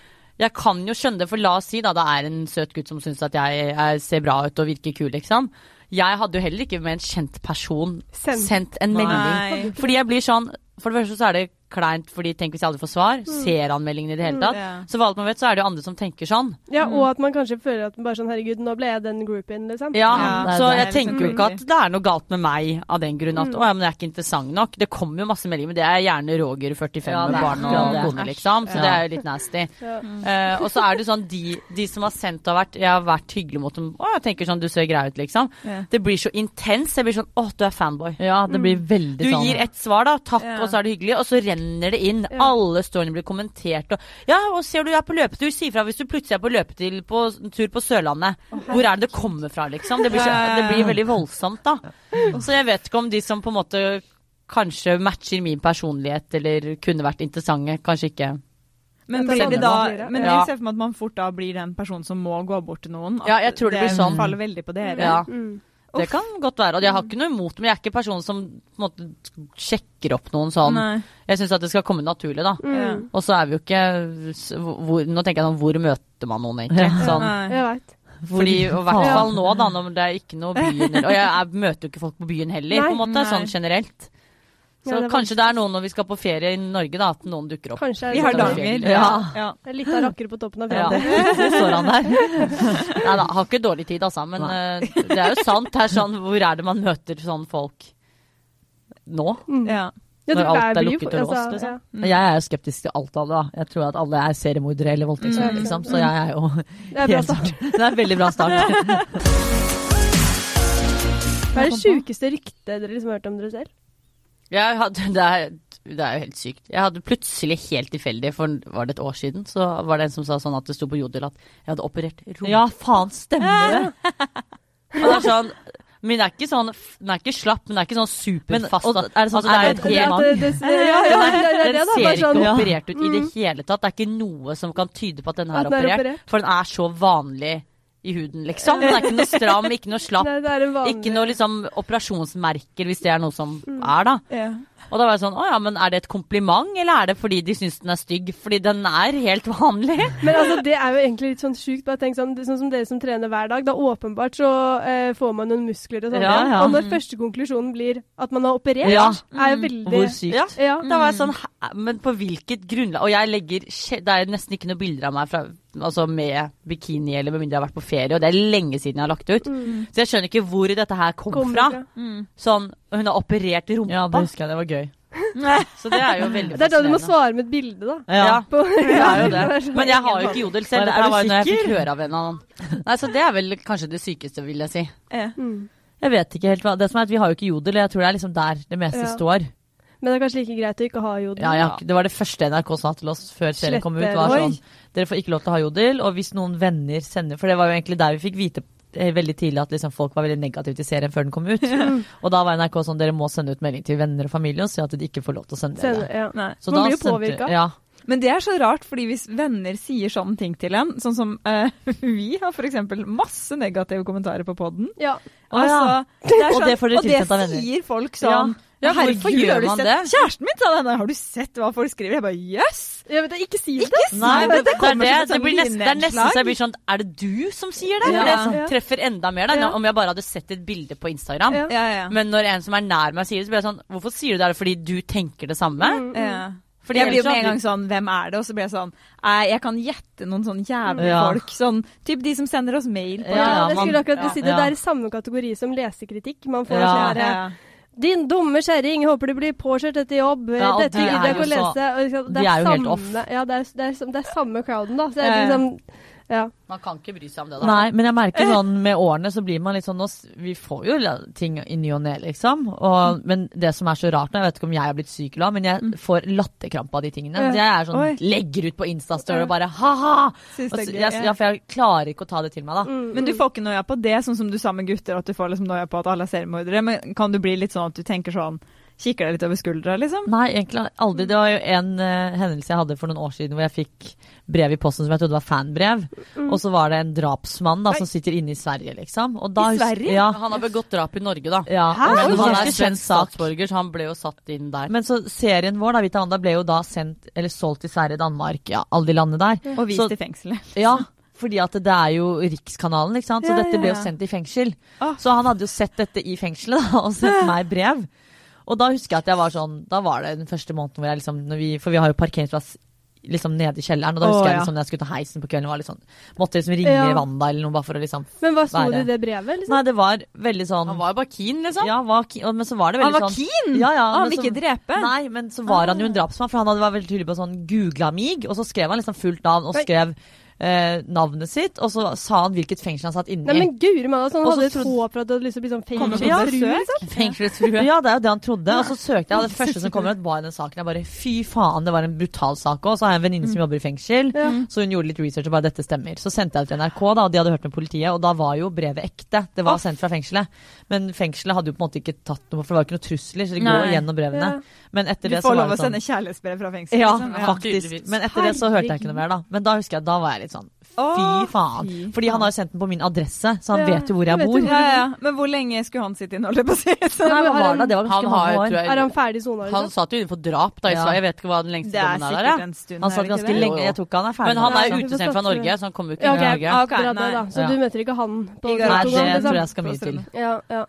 jeg kan jo skjønne det, for la oss si da det er en søt gutt som syns at jeg, jeg ser bra ut og virker kul, liksom. Jeg hadde jo heller ikke med en kjent person Sendt. sendt en melding. Nei. Fordi jeg blir sånn For det første så er det kleint, fordi tenk hvis jeg aldri får svar. Ser anmeldingen i det hele tatt? Ja. Så for alt man vet, så er det jo andre som tenker sånn. Ja, Mm. Og at man kanskje føler at bare sånn Herregud, nå ble jeg den groupien, liksom. Ja, Ja, det Så det jeg er tenker jo ikke at det er noe galt med meg av den grunn at Mm. å ja, men jeg er ikke interessant nok. Det kommer jo masse meldinger, men det er gjerne Roger 45 Ja, med barn og kone, liksom. Så Ja. det er jo litt nasty. Ja. Eh, og så er det jo sånn de, de som har sendt og vært Jeg har vært hyggelig mot dem. Å, jeg tenker sånn, du ser grei ut, liksom. Det blir så intens. Jeg blir sånn å, du er fanboy. Ja, det blir veldig Du sånn gir ett svar, da. Takk, og så er det hyggelig. Og så renner det inn. Ja. Alle storyene blir kommentert. Og ja, og ser du jeg er på løpetur, si fra hvis du plutselig er på løpetur på tur på Sørlandet. Hvor er det det kommer fra, liksom? Det blir, ja. det blir veldig voldsomt, da. Så jeg vet ikke om de som på en måte kanskje matcher min personlighet, eller kunne vært interessante, kanskje ikke. Men blir det er da Men jeg ser for meg at man fort da blir den personen som må gå bort til noen. At Ja, jeg tror det blir sånn. faller veldig på dere. Ja. Mm. Det kan godt være. Og jeg har ikke noe imot men jeg er ikke personen som på en måte sjekker opp noen sånn. Nei. Jeg syns at det skal komme naturlig, da. Mm. Og så er vi jo ikke hvor, Nå tenker jeg sånn, hvor møter man noen, egentlig? Ja. Sånn, Jeg vet. fordi, og I hvert fall nå, da, når det er ikke noe byen Og jeg, jeg møter jo ikke folk på byen heller, Nei. på en måte, Nei. sånn generelt. Så Ja, det kanskje det er noen når vi skal på ferie i Norge, da, at noen dukker opp. Kanskje er Vi det har litt av- Ja. ja. det er litt av rakkere på toppen av Ja, så står han der. Nei da, har ikke dårlig tid, altså. Men uh, det er jo sant. Er sånn, hvor er det man møter sånne folk nå? Mm. ja. Når alt er lukket og låst, altså, liksom. Mm. Jeg er jo skeptisk til alt av det. da. Jeg tror at alle er seriemordere eller voldtektsmenn, Mm. liksom. Så jeg er jo Det er bra start. Det er en veldig bra start. Hva er det sjukeste ryktet dere liksom har hørt om dere selv? Jeg hadde, det, er, det er jo helt sykt. Jeg hadde plutselig helt tilfeldig, for var det et år siden, så var det en som sa sånn at det sto på Jodel at jeg hadde operert rumpa. Ja, faen, stemmer det? Og det er sånn men den er ikke sånn Den er ikke slapp, men den er ikke sånn Men, superfast. og, er det sånn, Altså, er det er det, Den ser ikke sånn, operert ut i det hele tatt. Det er ikke noe som kan tyde på at den her er er operert. operert. For den er så vanlig i huden, liksom. Den er ikke noe stram, ikke noe slapp. vanlig Ikke noe liksom operasjonsmerker, hvis det er noe som er, da. Ja. Og da var jeg sånn Å ja, men er det et kompliment, eller er det fordi de syns den er stygg? Fordi den er helt vanlig. Men altså, det er jo egentlig litt sånn sjukt. Bare tenk sånn, sånn som dere som trener hver dag. Da åpenbart så eh, får man noen muskler og sånn. Ja, ja. Og når første konklusjonen blir at man har operert, Ja. er jo veldig Hvor sykt. Ja. Ja. Da var jeg sånn Men på hvilket grunnlag Og jeg legger Det er nesten ikke noen bilder av meg fra, altså med bikini eller med mindre jeg har vært på ferie, og det er lenge siden jeg har lagt ut. Mm. Så jeg skjønner ikke hvor dette her kom Kommer fra. fra. Mm. Sånn Hun har operert rumpa. Ja, det husker jeg. Det var. Så det er jo veldig Det er da du må svare med et bilde, da. Ja. På, Det er jo det. Men jeg har jo ikke jodel selv. Er her du var jo når jeg fikk høre av en annen. Nei, så det er vel kanskje det sykeste, vil jeg si. Ja. Mm. Jeg vet ikke helt hva Det som er at vi har jo ikke jodel, og jeg tror det er liksom der det meste Ja. står. Men det er kanskje like greit å ikke ha jodel. Ja, ja. det var det første NRK sa til oss før serien kom ut. Var sånn, Dere får ikke lov til å ha jodel, og hvis noen venner sender For det var jo egentlig der vi fikk vite veldig tidlig at liksom folk var veldig negative til serien før den kom ut. Og da var NRK sånn dere må sende ut melding til venner og familie og si at de ikke får lov til å sende det. ja. Så Man da blir jo påvirka. Ja. Men det er så rart, fordi hvis venner sier sånne ting til en, sånn som uh, vi har f.eks. masse negative kommentarer på poden. ja. Altså, det Og sånn, det får dere og det tilsendt av venner. sier folk sånn Ja, herregud, hvorfor gjør man sett? det? Kjæresten min sa det! har du sett hva folk skriver? Jeg bare jøss! Jeg vet, ikke si det! Nei, men det, det Det det. et Det, sånn blir nesten, det er nesten så jeg blir sånn Er det du som sier det? Ja. Det som treffer enda mer, da. Ja. Om jeg bare hadde sett et bilde på Instagram. Ja. Ja, ja. Men når en som er nær meg sier det, så blir jeg sånn Hvorfor sier du det? Er det fordi du tenker det samme? Mm, mm. Fordi jeg blir jo med en gang sånn Hvem er det? Og så blir jeg sånn Jeg kan gjette noen sånn jævlige Ja. folk. Sånn typ de som sender oss mail. På Ja, Ja, jeg skulle akkurat ja. si det. Ja. Det er i samme kategori som lesekritikk. Man får Ja. sånn ja, ja. Din dumme kjerring, håper du blir påkjørt etter jobb. Ja, Dette gidder er jeg ikke å lese. Liksom, det de er jo helt off. Ja, det er, det, er, det er samme crowden, da. Så jeg, liksom, ja. Man kan ikke bry seg om det, da. Nei, men jeg merker sånn med årene så blir man litt sånn Vi får jo ting i ny og ne, liksom. Og, men det som er så rart nå, jeg vet ikke om jeg har blitt syk eller hva, men jeg får latterkrampe av de tingene. Ja. Jeg er sånn, Oi. legger ut på Instastory og bare ha-ha! Så- ja, for jeg klarer ikke å ta det til meg, da. Mm, Men du mm. får ikke noia på det, sånn som du sa med gutter, at du får liksom noia på at alle er seriemordere. Men kan du bli litt sånn at du tenker sånn Kikker deg litt over skuldra, liksom? Nei, egentlig aldri. Det var jo en uh, hendelse jeg hadde for noen år siden hvor jeg fikk brev i posten som jeg trodde var fanbrev. Mm. Og så var det en drapsmann da som sitter inne i Sverige, liksom. Og da I Sverige? Ja. Han har begått drap i Norge, da. ja. Hæ? Og Men han er kjent svensk statsborger, så han ble jo satt inn der. Men så serien vår, da, Vita Wanda, ble jo da sendt, eller solgt til Sverige, Danmark, ja, alle de landene der. Og vist Så- i fengselet. Ja, fordi at det er jo Rikskanalen, ikke sant. Så Ja, dette ble jo ja. sendt i fengsel. Ah. Så han hadde jo sett dette i fengselet da, og sendt meg brev. Og da husker jeg at jeg var sånn Da var det den første måneden hvor jeg liksom når vi, For vi har jo parkeringsplass liksom nede i kjelleren, og da husker jeg ja. liksom når jeg skulle ta heisen på kvelden, var litt sånn Måtte liksom ringe Ja. Wanda eller noe bare for å liksom Men hva sto det i det brevet? Liksom? Nei, det var veldig sånn Han var jo bare keen, liksom. Ja, var, keen, men så var det veldig sånn Han var sånn keen! ja, ja, han ville vil ikke drepe. Nei, men så var han jo en drapsmann, for han hadde vært veldig tydelig på sånn googla mig, og så skrev han liksom fullt navn, og skrev skrev eh, navnet sitt, og så sa han hvilket fengsel han satt inne Nei, i. men guri malla, sånn Og hadde et trodde- håp for at det hadde lyst til å bli sånn på liksom. Fengselsfrue. Ja, det er jo det han trodde. Og så søkte jeg, og det første som kommer ut, var i den saken. Jeg bare fy faen, det var en brutal sak òg. Så har jeg en venninne som jobber i fengsel, Ja. så hun gjorde litt research og bare dette stemmer. Så sendte jeg det til NRK, da, og de hadde hørt med politiet, og da var jo brevet ekte. Det var sendt fra fengselet. Men fengselet hadde jo på en måte ikke tatt noe, for det var ikke noen trusler, så de går Nei. gjennom brevene. Ja. Men etter Du det så får lov å sånn sende kjærlighetsbrev fra fengselet? ja, liksom. faktisk. Men etter det så hørte jeg ikke noe mer, da. Men da husker jeg, da var jeg litt sånn fy faen. fy Fordi han har jo sendt den på min adresse, så han Ja, vet jo hvor jeg jeg bor. Ja, ja. Men hvor lenge skulle han sitte inne, holdt jeg på å si? Nei, hva var det? Det var ganske har, mange år. jeg, Er han ferdig sona? han Liksom? satt jo inne for drap da i Sverige. Jeg vet ikke hva den lengste Det er dommen er der. sikkert en stund. Han satt ganske det? lenge. Jeg tror ikke han er ferdig. Men han er utestengt fra. Norge, så han kommer jo ikke Ja, til ok. Norge. Ok, Bra det, nei. Så du møter ikke han på Nei, det liksom? tror jeg skal mye til. Ja, ja.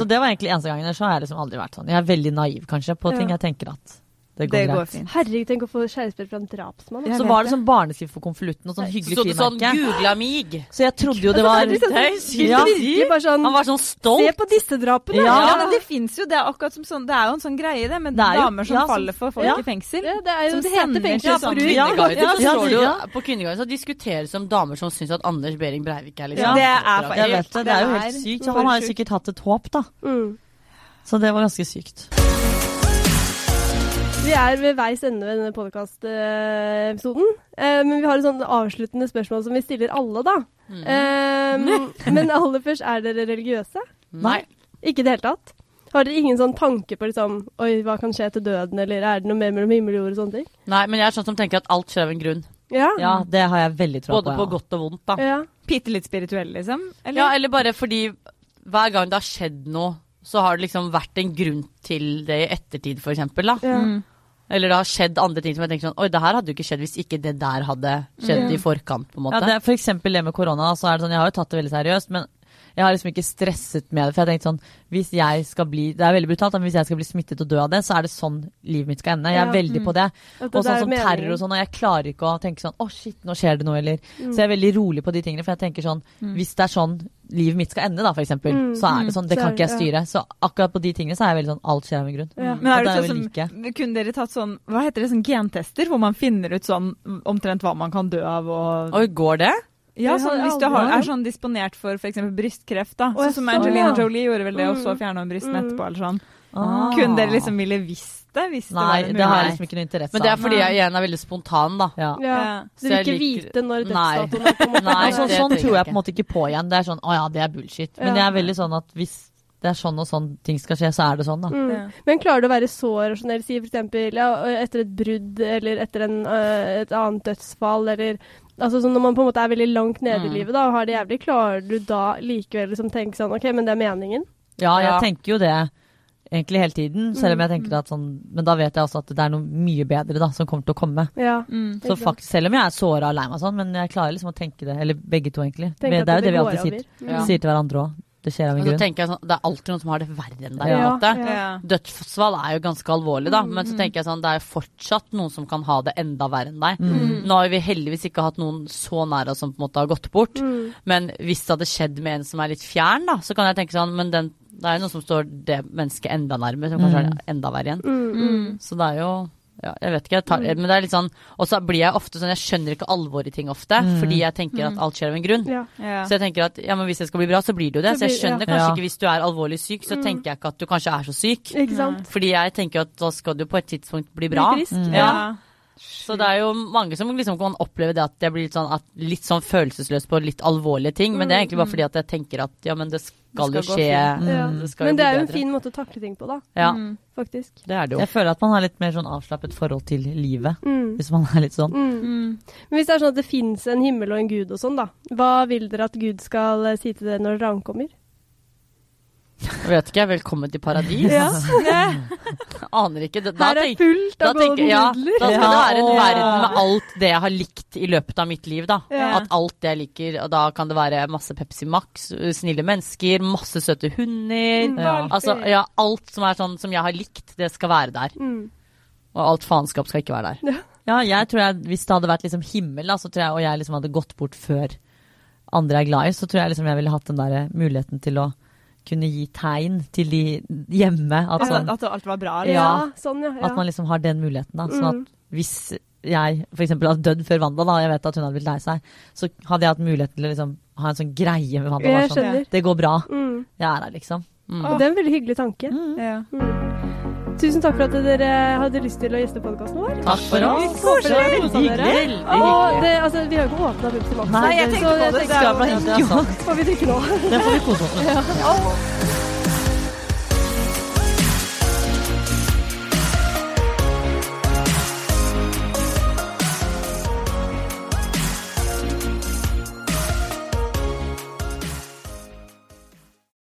Så det var egentlig eneste gangen. Så har jeg liksom aldri vært sånn. Jeg er veldig naiv kanskje på ting jeg tenker at det går Det går greit. fint. Herregud, tenk å få kjærlighetsbrev fra en drapsmann. Så var det sånn barneskrift for konvolutten og sånn Så frimerke. Så det sånn Google 'googla mig'. Så jeg trodde jo det var Ja. sånn Han var sånn stolt. Se på disse drapene! Ja. Ja, men det fins jo, det er akkurat som sånn, det er jo en sånn greie det, med Det er damer som ja, faller for folk ja. i fengsel. Ja, det er jo Som det heter sender fengsel. Ja, Kvinneguiden, ja. På Kvinneguiden så diskuteres om damer som syns at Anders Behring Breivik er liksom Det er for- det. Det er jo helt sykt. Han har jo sikkert hatt et håp, da. Mm. Så det var ganske sykt. Vi er ved veis ende ved denne podkastepisoden. Eh, men vi har et sånt avsluttende spørsmål som vi stiller alle, da. Eh, men aller først, er dere religiøse? Nei. Ikke i det hele tatt? Har dere ingen sånn tanke på liksom Oi, hva kan skje etter døden, eller er det noe mer mellom himmel og jord og sånne ting? Nei, men jeg er sånn som tenker at alt skjer av en grunn. Ja. Ja, det har jeg veldig tro på. Både på. på ja. godt og vondt, da. ja. Bitte litt spirituell, liksom? Eller? Ja, eller bare fordi hver gang det har skjedd noe, så har det liksom vært en grunn til det i ettertid, for eksempel, da. ja. Mm. Eller det har skjedd andre ting som jeg tenker sånn Oi, det her hadde jo ikke skjedd hvis ikke det der hadde skjedd mm. i forkant, på en Ja, måte. det er for eksempel det med korona. Så er det sånn, jeg har jo tatt det veldig seriøst, men jeg har liksom ikke stresset med det. For jeg tenkte sånn, hvis jeg skal bli Det er veldig brutalt, men hvis jeg skal bli smittet og dø av det, så er det sånn livet mitt skal ende. Jeg er Ja. veldig på det. det Og sånn som terror og sånn, og jeg klarer ikke å tenke sånn å shit, nå skjer det noe, eller Mm. Så jeg er veldig rolig på de tingene, for jeg tenker sånn hvis det er sånn livet mitt skal ende, da, for eksempel, Mm, så er det sånn. Det kan ikke jeg styre. Så akkurat på de tingene så er jeg veldig sånn alt skjer av en grunn. Ja. Men er det det er sånn like. Kunne dere tatt sånn Hva heter det, sånn gentester, hvor man finner ut sånn omtrent hva man kan dø av og Oi, går det? Ja, sånn, hvis du har, er sånn disponert for f.eks. brystkreft, da. Sånn som sånn, Angelina ja. Jolie gjorde vel det, og så Mm. fjerna hun brystene Mm. etterpå, eller sånn. Ah. Kunne dere liksom ville visst det? Hvis Nei, det det har jeg liksom ikke noe interesse av. Men det er fordi jeg igjen er veldig spontan, da. Ja. Ja. Du vil ikke liker- vite når dødsdatoen er, på måte. Nei, Altså, sånn tror jeg på en måte ikke på igjen. Det er sånn å ja, det er bullshit. Men Ja. jeg er veldig sånn at hvis det er sånn og sånn ting skal skje, så er det sånn, da. Mm. Ja. Men klarer du å være så rasjonell, si f.eks. Ja, etter et brudd eller etter en, øh, et annet dødsfall, eller Altså sånn Når man på en måte er veldig langt nede i Mm. livet da, og har det jævlig, klarer du da likevel liksom tenke sånn OK, men det er meningen? Ja, jeg Ja. tenker jo det egentlig hele tiden, selv om jeg Mm. tenker at sånn Men da vet jeg også at det er noe mye bedre da, som kommer til å komme. Ja. Mm. Så faktisk, selv om jeg er såra og lei meg sånn, men jeg klarer liksom å tenke det. Eller begge to, egentlig. Men det, er jo det vi alltid sier. Ja. sier til hverandre òg. Det skjer av en grunn. tenker jeg sånn, Det er alltid noen som har det verre enn deg. Ja, ja. Dødsfall er jo ganske alvorlig, da, Mm. men så tenker jeg sånn, det er fortsatt noen som kan ha det enda verre enn deg. Mm. Nå har vi heldigvis ikke hatt noen så nær oss som på en måte har gått bort, Mm. men hvis det hadde skjedd med en som er litt fjern, da, så kan jeg tenke sånn, men den, det er jo noen som står det mennesket enda nærmere, som kanskje Mm. er enda verre igjen. Mm. Mm. Så det er jo ja, jeg vet ikke, jeg tar, Mm. men det er litt sånn Og så blir jeg ofte sånn, jeg skjønner ikke alvoret i ting ofte, Mm. fordi jeg tenker at Mm. alt skjer av en grunn. Ja. Ja. Så jeg tenker at ja, men hvis det skal bli bra, så blir det jo det. Så Så jeg skjønner kanskje Ja. ikke hvis du er alvorlig syk, så Mm. tenker jeg ikke at du kanskje er så syk. Ikke sant? Fordi jeg tenker at da skal du på et tidspunkt bli bra. Bli frisk. Mm. Ja. Så det er jo mange som liksom kan oppleve det at jeg blir litt sånn, at, litt sånn følelsesløs på litt alvorlige ting, men det er egentlig bare fordi at jeg tenker at ja, men det skal, Jo skal jo skje. Mm. Ja. Det skal Men det er jo en fin måte å takle ting på, da. Ja, Mm. Faktisk. det er det jo. Jeg føler at man har litt mer sånn avslappet forhold til livet, Mm. hvis man er litt sånn. Mm. Mm. Men hvis det er sånn at det fins en himmel og en gud og sånn, da. Hva vil dere at Gud skal eh, si til dere når dere ankommer? Jeg vet ikke, velkommen til paradis. Ja. Aner ikke. Da, Her er tenk- fullt av gode golden ja, doodler. da skal det være en Ja. verden med alt det jeg har likt i løpet av mitt liv, da. Ja. At alt det jeg liker, og da kan det være masse Pepsi Max, snille mennesker, masse søte hunder. Mm, Ja. Altså, ja, alt som er sånn som jeg har likt, det skal være der. Mm. Og alt faenskap skal ikke være der. Ja, jeg tror jeg, hvis det hadde vært liksom himmel, da, så tror jeg, og jeg liksom hadde gått bort før andre er glad i, så tror jeg liksom jeg ville hatt den der muligheten til å kunne gi tegn til de hjemme. At, sånn, at alt var bra? Ja. Eller? Ja. sånn, ja. ja. at man liksom har den muligheten. Da, sånn Mm. at hvis jeg f.eks. hadde dødd før Wanda, da, jeg vet at hun hadde blitt lei seg, så hadde jeg hatt muligheten til å liksom ha en sånn greie med Wanda. Sånn, det går bra. Mm. Jeg er her, liksom. Mm. Og det er en veldig hyggelig tanke. Mm. Ja. Mm. Tusen takk for at dere hadde lyst til å gjeste podkasten vår. Takk for oss. Var hyggelig. Og det, altså, vi har jo ikke åpna Pepsi Max. Nei, jeg tenkte på det. Det, Det det, det, det, det, det. Får vi drikke nå? Det får vi kose oss med. Ja.